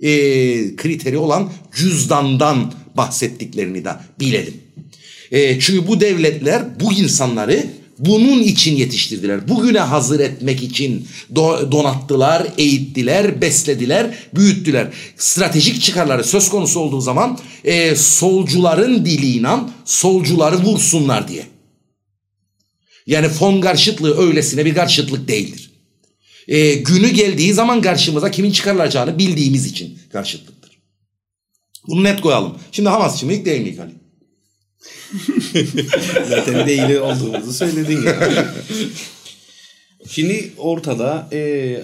e, kriteri olan cüzdandan bahsettiklerini de bilelim. Çünkü bu devletler bu insanları bunun için yetiştirdiler. Bugüne hazır etmek için do- donattılar, eğittiler, beslediler, büyüttüler. Stratejik çıkarları söz konusu olduğu zaman e, solcuların diliyle solcuları vursunlar diye. Yani fon karşıtlığı öylesine bir karşıtlık değildir. E, günü geldiği zaman karşımıza kimin çıkarılacağını bildiğimiz için karşıtlıktır. Bunu net koyalım. Şimdi Hamasçı mıyık değil Ali? Zaten değil olduğumuzu söyledin ya. Şimdi ortada e,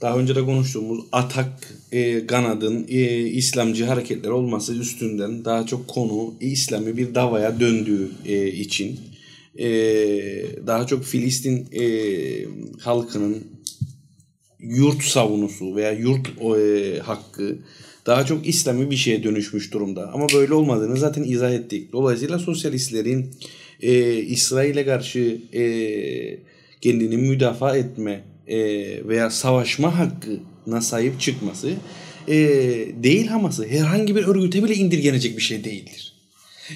daha önce de konuştuğumuz atak e, Ganad'ın e, İslamcı hareketler olması üstünden daha çok konu İslami bir davaya döndüğü e, için e, daha çok Filistin e, halkının yurt savunusu veya yurt e, hakkı daha çok İslami bir şeye dönüşmüş durumda. Ama böyle olmadığını zaten izah ettik. Dolayısıyla sosyalistlerin e, İsrail'e karşı e, kendini müdafaa etme e, veya savaşma hakkına sahip çıkması e, değil Hamas'ı herhangi bir örgüte bile indirgenecek bir şey değildir.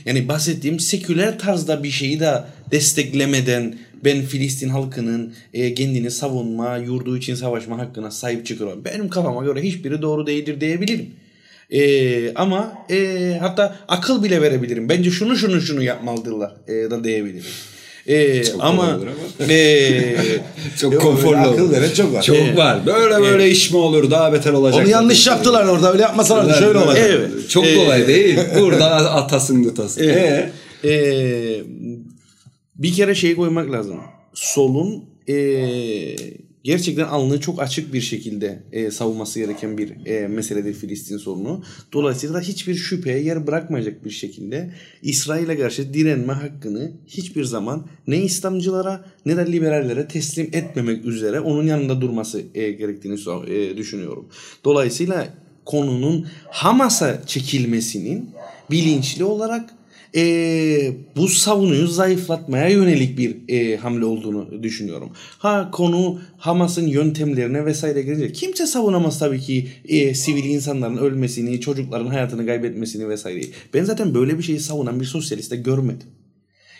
Yani bahsettiğim seküler tarzda bir şeyi de desteklemeden ben Filistin halkının e, kendini savunma, yurdu için savaşma hakkına sahip çıkıyorum. Benim kafama göre hiçbiri doğru değildir diyebilirim. E, ama e, hatta akıl bile verebilirim. Bence şunu şunu şunu yapmalıdırlar e, da diyebilirim. E, ama kolay olur ama. e, Çok konforlu. akıl veren çok var. Çok Evet. var. Böyle böyle iş mi olur? Daha beter olacak. Onu yanlış yaptılar orada öyle yapmasalardı şöyle olacak. Evet. Çok Ee, kolay değil. Burada atasın gıtasın. Evet. Ee? Ee, bir kere şey koymak lazım. Solun ee, gerçekten alnı çok açık bir şekilde ee, savunması gereken bir ee, meseledir Filistin sorunu. Dolayısıyla hiçbir şüpheye yer bırakmayacak bir şekilde İsrail'e karşı direnme hakkını hiçbir zaman ne İslamcılara ne de liberallere teslim etmemek üzere onun yanında durması ee, gerektiğini ee, düşünüyorum. Dolayısıyla konunun Hamas'a çekilmesinin bilinçli olarak e, bu savunuyu zayıflatmaya yönelik bir e, hamle olduğunu düşünüyorum. Ha konu Hamas'ın yöntemlerine vesaire gelince kimse savunamaz tabii ki e, sivil insanların ölmesini, çocukların hayatını kaybetmesini vesaire. Ben zaten böyle bir şeyi savunan bir sosyaliste görmedim.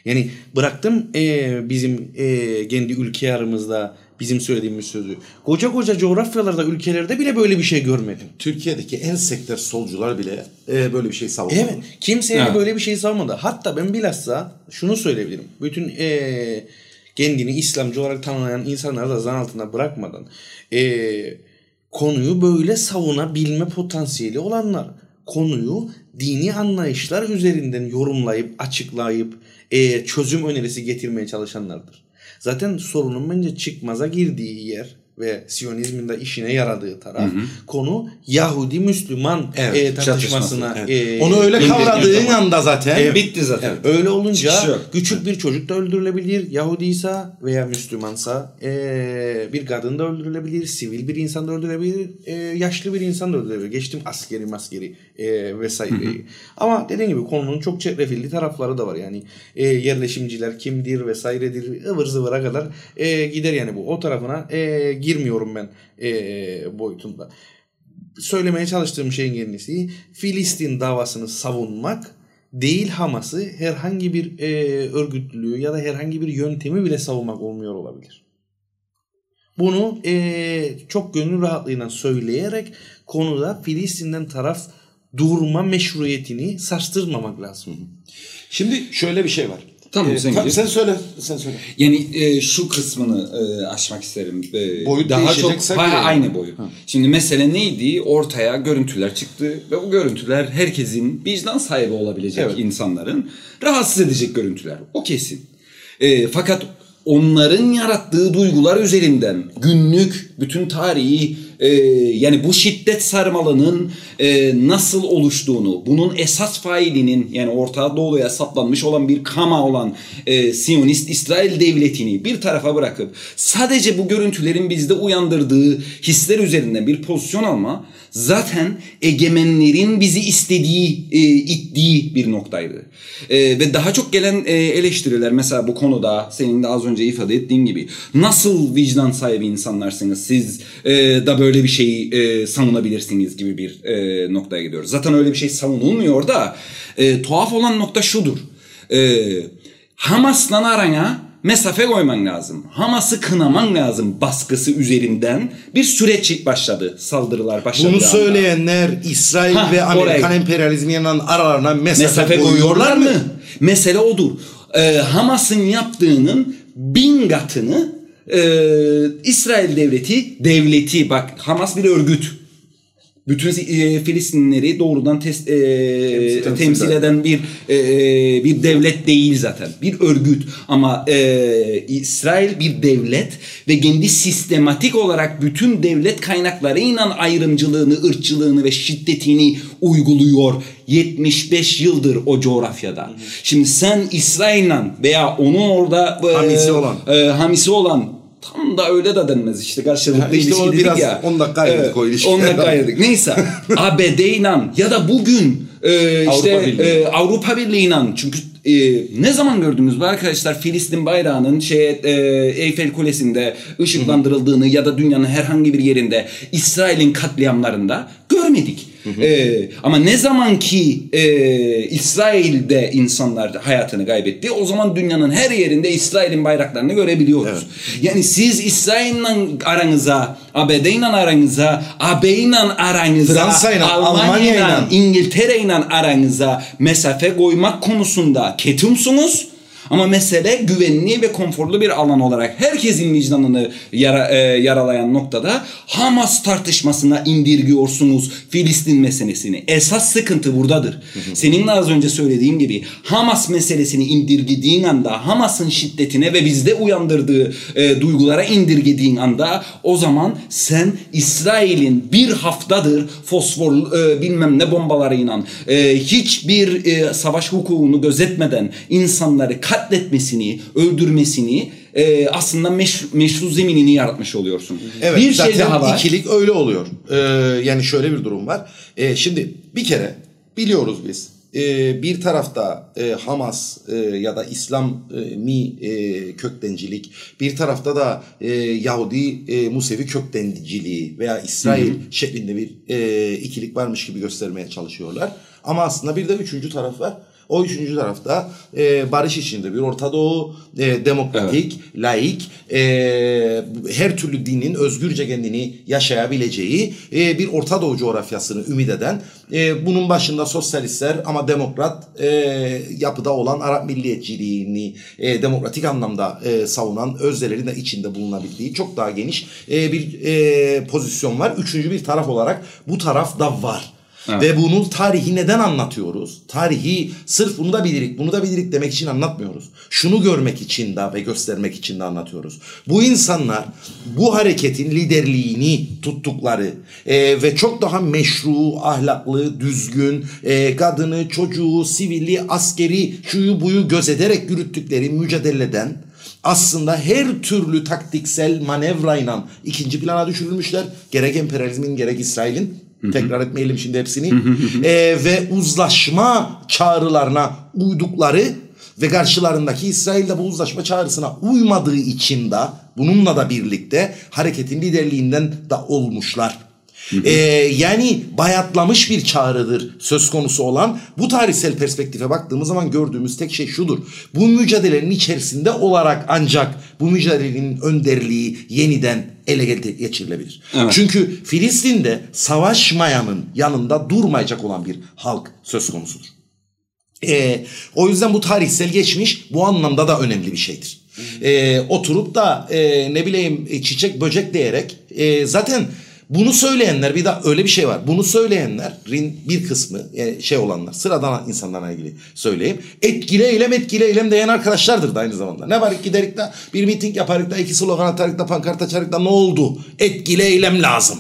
Yani bıraktım e, bizim e, kendi ülke aramızda bizim söylediğimiz sözü. Koca koca coğrafyalarda, ülkelerde bile böyle bir şey görmedim. Türkiye'deki en sektör solcular bile e, böyle bir şey savunmadı. Evet. Kimse yani Ha. böyle bir şey savunmadı. Hatta ben bilhassa şunu söyleyebilirim. Bütün eee kendini İslamcı olarak tanımlayan insanları da zan altında bırakmadan eee, konuyu böyle savunabilme potansiyeli olanlar. Konuyu dini anlayışlar üzerinden yorumlayıp, açıklayıp eee, çözüm önerisi getirmeye çalışanlardır. Zaten sorunun bence çıkmaza girdiği yer ve Siyonizmin de işine yaradığı taraf konu Yahudi Müslüman Evet, e, tartışmasına Evet. e, Onu öyle kavradığın anda zaten Evet. Bitti zaten. Öyle olunca küçük bir çocuk da öldürülebilir. Yahudiysa veya Müslümansa e, bir kadın da öldürülebilir. Sivil bir insan da öldürülebilir. e, yaşlı bir insan da öldürülebilir. Geçtim askeri maskeri e, vesaireyi. Ama dediğim gibi konunun çok çetrefilli tarafları da var. Yani e, yerleşimciler kimdir vesairedir ıvır zıvıra kadar e, gider yani bu. O tarafına e, girmiyorum ben e, boyutunda söylemeye çalıştığım şeyin kendisi Filistin davasını savunmak değil Hamas'ı herhangi bir e, örgütlülüğü ya da herhangi bir yöntemi bile savunmak olmuyor olabilir. Bunu e, çok gönül rahatlığıyla söyleyerek konuda Filistin'den taraf durma meşruiyetini sarsırmamak lazım. Şimdi şöyle bir şey var. Tamam Ee, sen gir. sen söyle. Sen söyle. Yani e, şu kısmını e, aşmak isterim. E, Boyut daha çok ha, aynı boyu. Şimdi mesele neydi? Ortaya görüntüler çıktı ve o görüntüler herkesin vicdan sahibi olabilecek Evet. insanların rahatsız edecek görüntüler. O kesin. E, fakat onların yarattığı duygular üzerinden günlük bütün tarihi e, yani bu şiddet sarmalının e, nasıl oluştuğunu, bunun esas failinin yani Orta Doğu'ya saplanmış olan bir kama olan e, Siyonist İsrail devletini bir tarafa bırakıp sadece bu görüntülerin bizde uyandırdığı hisler üzerinden bir pozisyon alma zaten egemenlerin bizi istediği, e, ittiği bir noktaydı. E, ve daha çok gelen e, eleştiriler mesela bu konuda senin de az önce ifade ettiğin gibi nasıl vicdan sahibi insanlarsınız siz e, da böyle bir şeyi e, savunabilirsiniz gibi bir e, noktaya gidiyoruz. Zaten öyle bir şey savunulmuyor da e, tuhaf olan nokta şudur. E, Hamas'la arana mesafe koyman lazım. Hamas'ı kınaman lazım baskısı üzerinden bir süreç başladı. Saldırılar başladı. Bunu söyleyenler İsrail Ha, ve Amerikan oraya. emperyalizminin aralarına mesafe, mesafe koyuyorlar mı? Mesele odur. Ee, Hamas'ın yaptığının bin katını e, İsrail devleti devleti bak Hamas bir örgüt. Bütün e, Filistinlileri doğrudan tes- e, temsil temsil eden. eden bir e, bir devlet değil zaten. Bir örgüt ama e, İsrail bir devlet ve kendi sistematik olarak bütün devlet kaynaklarıyla ayrımcılığını, ırkçılığını ve şiddetini uyguluyor 75 yıldır o coğrafyada. Şimdi sen İsrail'le veya onun orada e, Hamisi olan. e, hamisi olan tam da öyle de denmez işte karşılıklı işte ilişki dedik biraz ya. 10 dakika ayırdık o ilişkiye. 10 dakika ayırdık. Neyse ABD'yle ya da bugün e, işte Avrupa Birliği. e, Avrupa çünkü e, ne zaman gördünüz bu arkadaşlar Filistin bayrağının şey e, Eyfel Kulesi'nde ışıklandırıldığını ya da dünyanın herhangi bir yerinde İsrail'in katliamlarında görmedik. E, ama ne zaman ki e, İsrail'de insanlar hayatını kaybetti o zaman dünyanın her yerinde İsrail'in bayraklarını görebiliyoruz. Yani siz İsrail'le aranıza, ABD'yle aranıza, AB'yle aranıza, Fransa'yla, Almanya'yla, Almanya'yla. İngiltere'yle aranıza mesafe koymak konusunda ketumsunuz. Ama mesele güvenli ve konforlu bir alan olarak herkesin vicdanını yara, e, yaralayan noktada Hamas tartışmasına indirgiyorsunuz Filistin meselesini. Esas sıkıntı buradadır. Senin de az önce söylediğin gibi Hamas meselesini indirgediğin anda Hamas'ın şiddetine ve bizde uyandırdığı e, duygulara indirgediğin anda o zaman sen İsrail'in bir haftadır fosfor e, bilmem ne bombalarıyla e, hiçbir e, savaş hukukunu gözetmeden insanları katletmesini, öldürmesini e, aslında meş, meşru zeminini yaratmış oluyorsun. Evet, bir zaten şey daha var. ikilik öyle oluyor. Ee, yani şöyle bir durum var. Ee, şimdi bir kere biliyoruz biz. Ee, bir tarafta e, Hamas e, ya da İslami e, köktencilik, bir tarafta da e, Yahudi e, Musevi köktenciliği veya İsrail şeklinde bir e, ikilik varmış gibi göstermeye çalışıyorlar. Ama aslında bir de üçüncü taraf var. O üçüncü tarafta e, barış içinde bir Orta Doğu, e, demokratik, laik, e, her türlü dinin özgürce kendini yaşayabileceği e, bir Orta Doğu coğrafyasını ümit eden, e, bunun başında sosyalistler ama demokrat e, yapıda olan Arap milliyetçiliğini e, demokratik anlamda e, savunan özlerin de içinde bulunabildiği çok daha geniş e, bir e, pozisyon var. Üçüncü bir taraf olarak bu taraf da var. Ve bunun tarihi neden anlatıyoruz? Tarihi sırf bunu da bilirik, bunu da bilirik demek için anlatmıyoruz. Şunu görmek için de ve göstermek için de anlatıyoruz. Bu insanlar bu hareketin liderliğini tuttukları e, ve çok daha meşru, ahlaklı, düzgün, e, kadını, çocuğu, sivili, askeri, şuyu buyu gözederek yürüttükleri mücadeleden aslında her türlü taktiksel manevrayla ikinci plana düşürülmüşler. Gerek emperyalizmin gerek İsrail'in tekrar etmeyelim şimdi hepsini. Ee, ve uzlaşma çağrılarına uydukları ve karşılarındaki İsrail'de bu uzlaşma çağrısına uymadığı için de bununla da birlikte hareketin liderliğinden da olmuşlar. Ee, yani bayatlamış bir çağrıdır söz konusu olan bu tarihsel perspektife baktığımız zaman gördüğümüz tek şey şudur. Bu mücadelenin içerisinde olarak ancak bu mücadelenin önderliği yeniden ele geçirilebilir. Evet. Çünkü Filistin'de savaşmayanın yanında durmayacak olan bir halk söz konusudur. Ee, o yüzden bu tarihsel geçmiş bu anlamda da önemli bir şeydir. Ee, oturup da e, ne bileyim e, çiçek böcek diyerek e, zaten bunu söyleyenler bir daha öyle bir şey var. Bunu söyleyenlerin bir kısmı e, şey olanlar sıradan insanlarla ilgili söyleyeyim. Etkili eylem etkili eylem diyen arkadaşlardır da aynı zamanda. Ne var giderik de bir miting yaparak da iki slogan atarak da pankart açarak da ne oldu? Etkili eylem lazım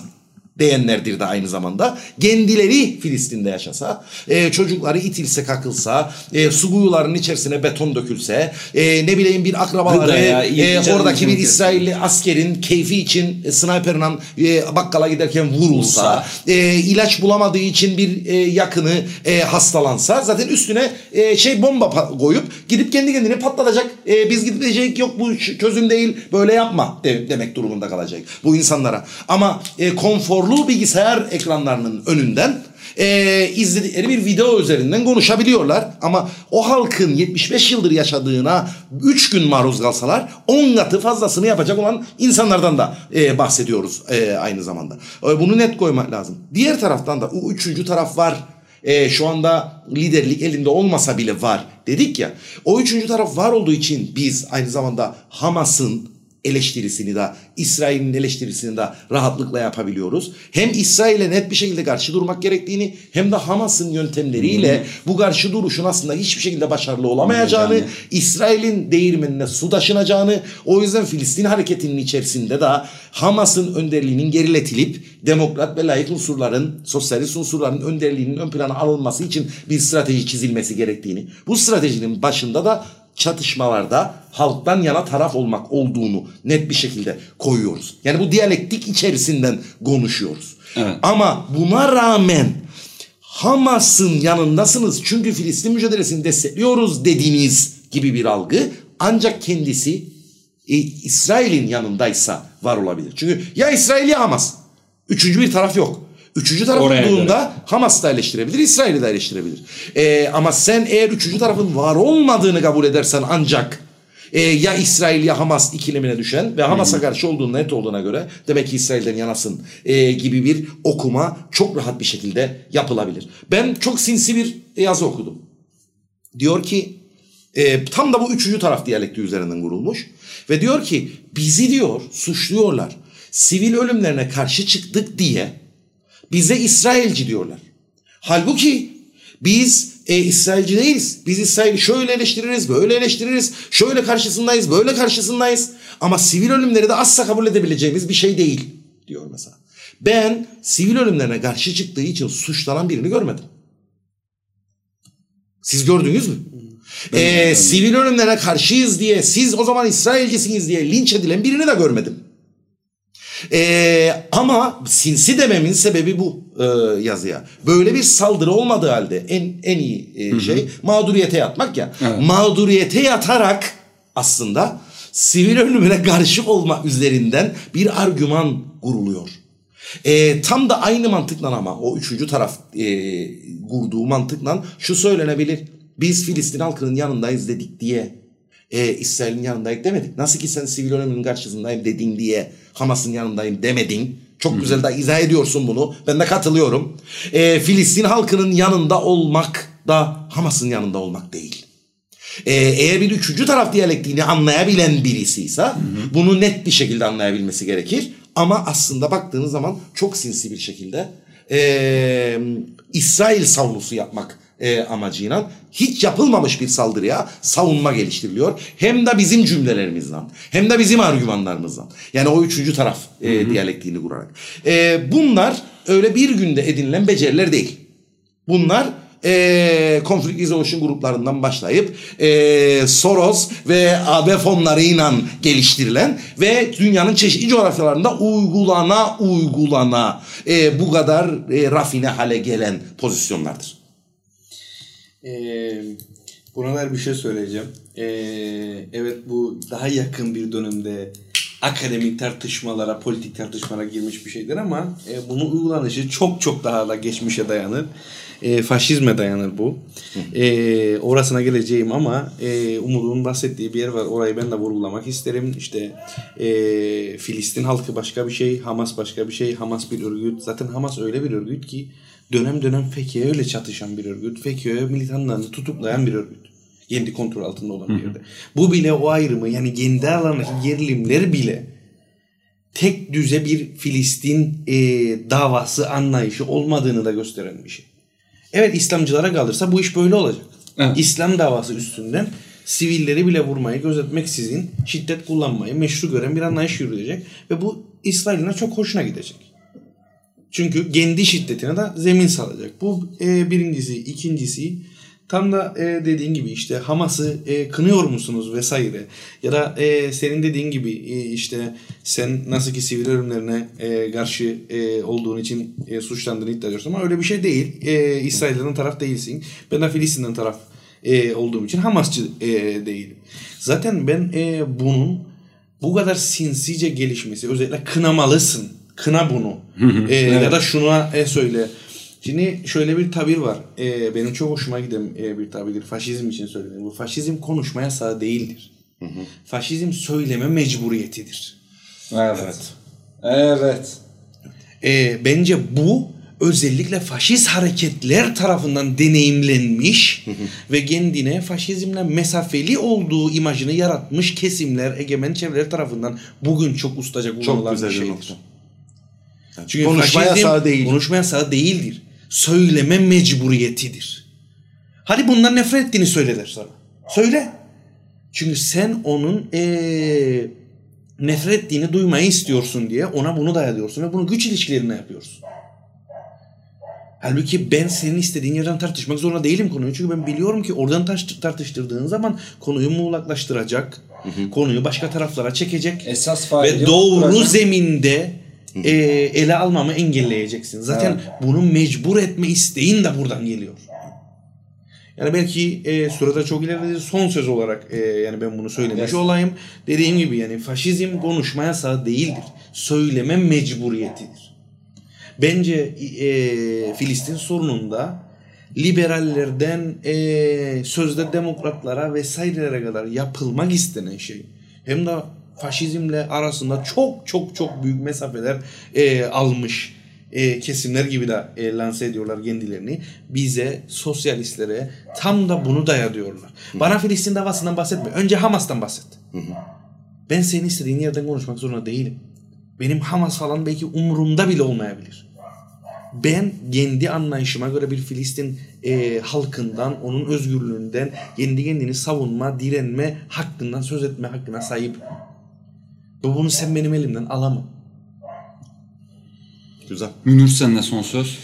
diyenlerdir de aynı zamanda. Kendileri Filistin'de yaşasa, e, çocukları itilse kakılsa, e, su kuyularının içerisine beton dökülse, e, ne bileyim bir akrabaları, Gıdaya, e, oradaki bir İsrailli askerin keyfi için e, sniperle e, bakkala giderken vurulsa, e, ilaç bulamadığı için bir e, yakını e, hastalansa, zaten üstüne e, şey bomba koyup gidip kendi kendine patlatacak. E, biz gidecek yok bu çözüm değil böyle yapma de- demek durumunda kalacak bu insanlara. Ama e, konforlu bilgisayar ekranlarının önünden e, izledikleri bir video üzerinden konuşabiliyorlar. Ama o halkın 75 yıldır yaşadığına 3 gün maruz kalsalar 10 katı fazlasını yapacak olan insanlardan da e, bahsediyoruz e, aynı zamanda. E, bunu net koymak lazım. Diğer taraftan da o üçüncü taraf var. E, şu anda liderlik elinde olmasa bile var dedik ya. O üçüncü taraf var olduğu için biz aynı zamanda Hamas'ın eleştirisini de İsrail'in eleştirisini de rahatlıkla yapabiliyoruz. Hem İsrail'e net bir şekilde karşı durmak gerektiğini hem de Hamas'ın yöntemleriyle bu karşı duruşun aslında hiçbir şekilde başarılı olamayacağını. İsrail'in değirmenine su taşınacağını, o yüzden Filistin hareketinin içerisinde de Hamas'ın önderliğinin geriletilip demokrat ve layık unsurların, sosyalist unsurların önderliğinin ön plana alınması için bir strateji çizilmesi gerektiğini, bu stratejinin başında da çatışmalarda halktan yana taraf olmak olduğunu net bir şekilde koyuyoruz. Yani bu diyalektik içerisinden konuşuyoruz. Evet. Ama buna rağmen Hamas'ın yanındasınız çünkü Filistin mücadelesini destekliyoruz dediğiniz gibi bir algı ancak kendisi e, İsrail'in yanındaysa var olabilir. Çünkü ya İsrail ya Hamas. Üçüncü bir taraf yok. Üçüncü taraf Oraya olduğunda Hamas da eleştirebilir, İsrail'i de eleştirebilir. E, ama sen eğer üçüncü tarafın var olmadığını kabul edersen ancak e, ya İsrail ya Hamas ikilemine düşen ve Hamas'a karşı olduğun net olduğuna göre demek ki İsrail'den yanasın e, gibi bir okuma çok rahat bir şekilde yapılabilir. Ben çok sinsi bir yazı okudum. Diyor ki e, tam da bu üçüncü taraf diyalekti üzerinden kurulmuş ve diyor ki bizi diyor suçluyorlar. Sivil ölümlerine karşı çıktık diye bize İsrailci diyorlar. Halbuki biz e, İsrailci değiliz. Biz İsrail'i şöyle eleştiririz, böyle eleştiririz. Şöyle karşısındayız, böyle karşısındayız. Ama sivil ölümleri de asla kabul edebileceğimiz bir şey değil diyor mesela. Ben sivil ölümlerine karşı çıktığı için suçlanan birini görmedim. Siz gördünüz mü? Ee, sivil ölümlere karşıyız diye siz o zaman İsrailcisiniz diye linç edilen birini de görmedim. Ee, ama sinsi dememin sebebi bu e, yazıya. Böyle bir saldırı olmadığı halde en en iyi e, şey mağduriyete yatmak ya. Evet. Mağduriyete yatarak aslında sivil ölümüne karşı olma üzerinden bir argüman kuruluyor. Ee, tam da aynı mantıkla ama o üçüncü taraf e, kurduğu mantıkla şu söylenebilir. Biz Filistin halkının yanındayız dedik diye e, İsrail'in yanındayız demedik. Nasıl ki sen sivil ölümün karşısındayım dedin diye Hamas'ın yanındayım demedin. Çok güzel de izah ediyorsun bunu. Ben de katılıyorum. E, Filistin halkının yanında olmak da Hamas'ın yanında olmak değil. Ee, eğer bir üçüncü taraf diyalektiğini anlayabilen birisiyse bunu net bir şekilde anlayabilmesi gerekir. Ama aslında baktığınız zaman çok sinsi bir şekilde ee, İsrail savunusu yapmak e, amacıyla hiç yapılmamış bir saldırıya savunma geliştiriliyor. Hem de bizim cümlelerimizden hem de bizim argümanlarımızdan. Yani o üçüncü taraf e, diyalektiğini kurarak. E, bunlar öyle bir günde edinilen beceriler değil. Bunlar e, Conflict Resolution gruplarından başlayıp e, Soros ve AB fonlarıyla geliştirilen ve dünyanın çeşitli coğrafyalarında uygulana uygulana e, bu kadar e, rafine hale gelen pozisyonlardır. Ee, buna dair bir şey söyleyeceğim. Ee, evet bu daha yakın bir dönemde akademik tartışmalara, politik tartışmalara girmiş bir şeydir ama e, bunun uygulanışı çok çok daha da geçmişe dayanır. E, faşizme dayanır bu. E, orasına geleceğim ama e, Umut'un bahsettiği bir yer var. Orayı ben de vurgulamak isterim. İşte e, Filistin halkı başka bir şey, Hamas başka bir şey. Hamas bir örgüt. Zaten Hamas öyle bir örgüt ki dönem dönem FETÖ'ye öyle çatışan bir örgüt. FETÖ militanlarını tutuklayan bir örgüt. Kendi kontrol altında olan bir yerde. Bu bile o ayrımı yani kendi alanındaki gerilimler bile tek düze bir Filistin e, davası anlayışı olmadığını da gösteren bir şey. Evet İslamcılara kalırsa bu iş böyle olacak. Evet. İslam davası üstünden sivilleri bile vurmayı gözetmeksizin şiddet kullanmayı meşru gören bir anlayış yürüyecek ve bu İsrail'in çok hoşuna gidecek. Çünkü kendi şiddetine de zemin salacak. Bu e, birincisi. ikincisi tam da e, dediğin gibi işte Hamas'ı e, kınıyor musunuz vesaire ya da e, senin dediğin gibi e, işte sen nasıl ki sivil ölümlerine e, karşı e, olduğun için e, suçlandığını iddia ediyorsun ama öyle bir şey değil. E, İsrail'den taraf değilsin. Ben de Filistin'den taraf e, olduğum için Hamasçı e, değilim. Zaten ben e, bunun bu kadar sinsice gelişmesi özellikle kınamalısın. Kına bunu. E, Ya da şuna e, söyle. Şimdi şöyle bir tabir var. E, benim çok hoşuma giden e, bir tabirdir. Faşizm için söylediğim. Bu faşizm konuşma yasağı değildir. Faşizm söyleme mecburiyetidir. Evet. Evet. E, bence bu özellikle faşist hareketler tarafından deneyimlenmiş ve kendine faşizmle mesafeli olduğu imajını yaratmış kesimler, egemen çevreler tarafından bugün çok ustaca Çok kullanılan güzel bir bir şeydir. nokta. Çünkü Konuşma yasağı değil. Konuşma yasağı değildir. Söyleme mecburiyetidir. Hadi bundan nefret ettiğini söyleler sana. Söyle. Çünkü sen onun eee, nefret ettiğini duymayı istiyorsun diye ona bunu dayalıyorsun ve bunu güç ilişkilerine yapıyorsun. Halbuki ben senin istediğin yerden tartışmak zorunda değilim konuyu. Çünkü ben biliyorum ki oradan tartış- tartıştırdığın zaman konuyu muğlaklaştıracak. Konuyu başka taraflara çekecek. Esas Ve doğru oturacak. zeminde e, ele almamı engelleyeceksin. Zaten bunu mecbur etme isteğin de buradan geliyor. Yani belki e, sırada çok ileride son söz olarak e, yani ben bunu söylemiş Evet. olayım. Dediğim gibi yani faşizm konuşma yasağı değildir. Söyleme mecburiyetidir. Bence e, Filistin sorununda liberallerden e, sözde demokratlara vesairelere kadar yapılmak istenen şey hem de faşizmle arasında çok çok çok büyük mesafeler e, almış e, kesimler gibi de e, lanse ediyorlar kendilerini. Bize sosyalistlere tam da bunu dayatıyorlar. Bana Filistin davasından bahsetme. Önce Hamas'tan bahset. Ben senin istediğin yerden konuşmak zorunda değilim. Benim Hamas falan belki umurumda bile olmayabilir. Ben kendi anlayışıma göre bir Filistin e, halkından, onun özgürlüğünden, kendi kendini savunma, direnme hakkından söz etme hakkına sahip. Ve bunu sen benim elimden alamam. Güzel. Münir seninle son söz.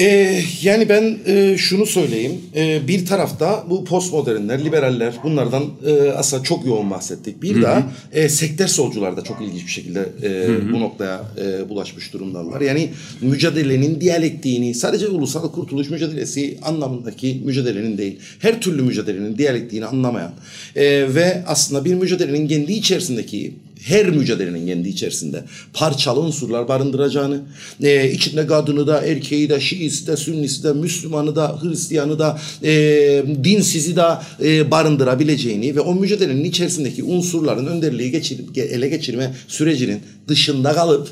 Ee, yani ben e, şunu söyleyeyim. Ee, bir tarafta bu postmodernler, liberaller bunlardan e, aslında çok yoğun bahsettik. Bir de e, sektör solcular da çok ilginç bir şekilde e, bu noktaya e, bulaşmış durumdalar. Yani mücadelenin diyalektiğini sadece ulusal kurtuluş mücadelesi anlamındaki mücadelenin değil, her türlü mücadelenin diyalektiğini anlamayan e, ve aslında bir mücadelenin kendi içerisindeki her mücadelenin kendi içerisinde parçalı unsurlar barındıracağını, e, içinde kadını da, erkeği de, Şiisi de, Sünnisi de, Müslümanı da, Hristiyanı da, e, dinsizi de e, barındırabileceğini ve o mücadelenin içerisindeki unsurların önderliği geçirip ge- ele geçirme sürecinin dışında kalıp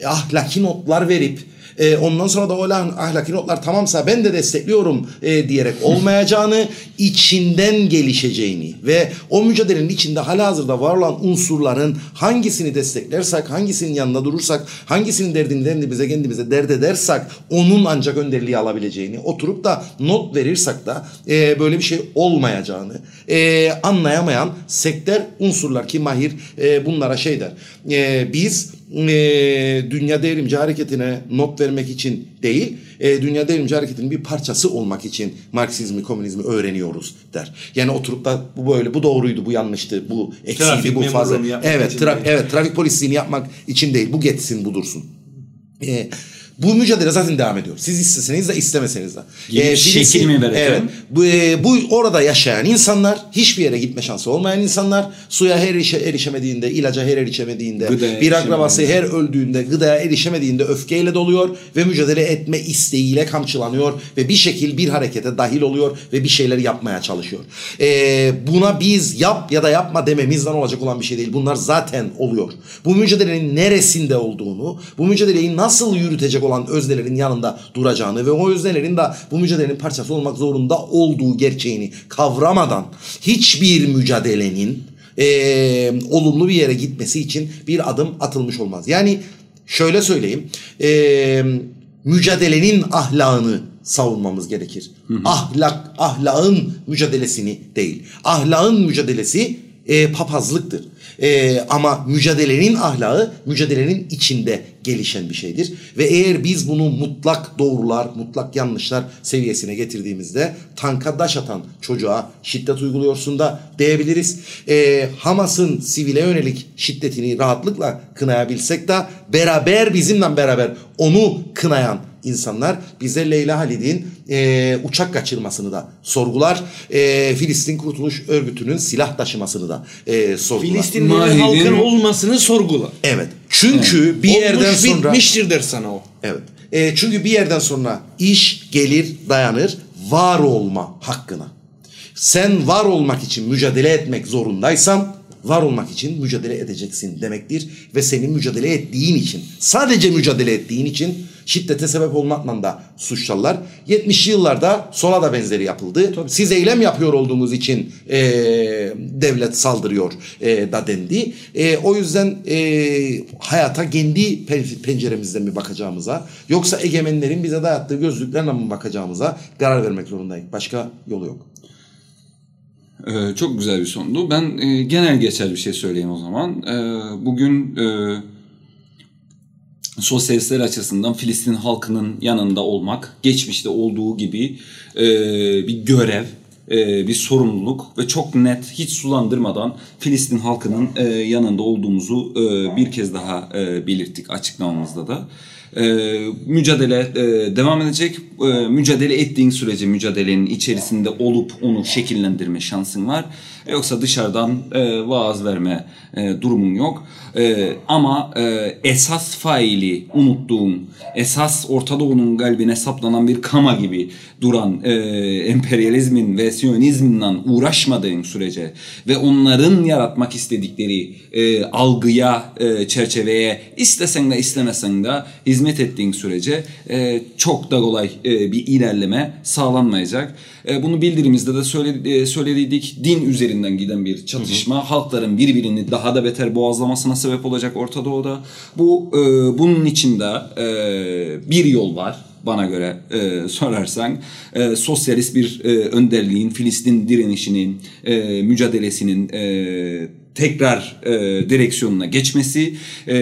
e, ahlaki notlar verip e, ondan sonra da o lan ahlaki notlar tamamsa ben de destekliyorum e, diyerek olmayacağını, içinden gelişeceğini ve o mücadelenin içinde halihazırda var olan unsurların hangisini desteklersek, hangisinin yanında durursak, hangisinin derdini kendimize kendimize dert edersek onun ancak önderliği alabileceğini, oturup da not verirsek da e, böyle bir şey olmayacağını e, anlayamayan sektör unsurlar ki Mahir e, bunlara şey der. E, biz e, dünya devrimci hareketine not vermek için değil, e, dünya devrimci hareketinin bir parçası olmak için Marksizmi, komünizmi öğreniyoruz der. Yani oturup da bu böyle, bu doğruydu, bu yanlıştı, bu Trafik bu fazla. Evet, tra- değil. evet, trafik polisliğini yapmak için değil, bu geçsin, bu dursun. E, Bu mücadele zaten devam ediyor. Siz isteseniz de istemeseniz de. Bir şekil mi verecek? Evet. Bu, e, bu orada yaşayan insanlar hiçbir yere gitme şansı olmayan insanlar suya her erişe, erişemediğinde, ilaca her erişemediğinde, Gıdaya bir akrabası her öldüğünde, gıdaya erişemediğinde öfkeyle doluyor ve mücadele etme isteğiyle kamçılanıyor ve bir şekil bir harekete dahil oluyor ve bir şeyler yapmaya çalışıyor. E, buna biz yap ya da yapma dememizden olacak olan bir şey değil. Bunlar zaten oluyor. Bu mücadelenin neresinde olduğunu, bu mücadeleyi nasıl yürütecek olan öznelerin yanında duracağını ve o öznelerin de bu mücadelenin parçası olmak zorunda olduğu gerçeğini kavramadan hiçbir mücadelenin eee, olumlu bir yere gitmesi için bir adım atılmış olmaz. Yani şöyle söyleyeyim, eee, mücadelenin ahlakını savunmamız gerekir. Ahlak, ahlakın mücadelesini değil. Ahlakın mücadelesi e, papazlıktır. E, ama mücadelenin ahlakı mücadelenin içinde gelişen bir şeydir. Ve eğer biz bunu mutlak doğrular, mutlak yanlışlar seviyesine getirdiğimizde tanka daş atan çocuğa şiddet uyguluyorsun da diyebiliriz. E, Hamas'ın sivile yönelik şiddetini rahatlıkla kınayabilsek de beraber bizimle beraber onu kınayan insanlar bize Leyla Halid'in e, uçak kaçırmasını da sorgular. E, Filistin Kurtuluş Örgütü'nün silah taşımasını da e, sorgular. Filistinli Mahir'in- halkın olmasını sorgula. Evet. Çünkü bir yerden Olmuş sonra bitmiştir der sana o. Evet. E, çünkü bir yerden sonra iş gelir dayanır var olma hakkına. Sen var olmak için mücadele etmek zorundaysan var olmak için mücadele edeceksin demektir. Ve senin mücadele ettiğin için sadece mücadele ettiğin için şiddete sebep olmakla da suçlarlar. 70'li yıllarda sola da benzeri yapıldı. Siz eylem yapıyor olduğunuz için e, devlet saldırıyor e, da dendi. E, o yüzden e, hayata kendi pen- penceremizden mi bakacağımıza yoksa egemenlerin bize dayattığı gözlüklerle mi bakacağımıza karar vermek zorundayız. Başka yolu yok. Ee, çok güzel bir sondu. Ben e, genel geçer bir şey söyleyeyim o zaman. Ee, bugün e, sosyalistler açısından Filistin halkının yanında olmak, geçmişte olduğu gibi e, bir görev, e, bir sorumluluk ve çok net, hiç sulandırmadan Filistin halkının e, yanında olduğumuzu e, bir kez daha e, belirttik açıklamamızda da. E, mücadele e, devam edecek. E, mücadele ettiğin sürece mücadelenin içerisinde olup onu şekillendirme şansın var. Yoksa dışarıdan e, vaaz verme e, durumun yok. E, ama e, esas faili unuttuğun, esas Orta Doğu'nun kalbine saplanan bir kama gibi duran e, emperyalizmin ve siyonizmle uğraşmadığın sürece ve onların yaratmak istedikleri e, algıya, e, çerçeveye istesen de istemesen de hizmet ettiğin sürece e, çok da kolay e, bir ilerleme sağlanmayacak. E, bunu bildirimizde de söyle, e, söylediydik. Din üzerinden giden bir çatışma halkların birbirini daha da beter boğazlamasına sebep olacak Orta Doğu'da. Bu e, bunun içinde e, bir yol var bana göre e, sorarsan e, sosyalist bir e, önderliğin Filistin direnişinin e, mücadelesinin e, tekrar e, direksiyonuna geçmesi e,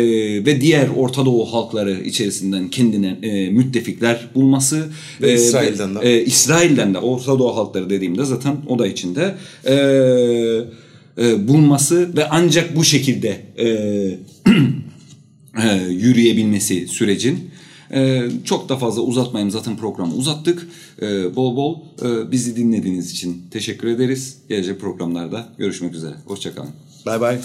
ve diğer Orta Doğu halkları içerisinden kendine e, müttefikler bulması Ve İsrail'den de. e, İsrail'den de Orta Doğu halkları dediğimde zaten o da içinde e, e, bulması ve ancak bu şekilde e, e, yürüyebilmesi sürecin. E, çok da fazla uzatmayayım zaten programı uzattık. E, bol bol e, bizi dinlediğiniz için teşekkür ederiz. Gelecek programlarda görüşmek üzere. Hoşçakalın. Bye, bye.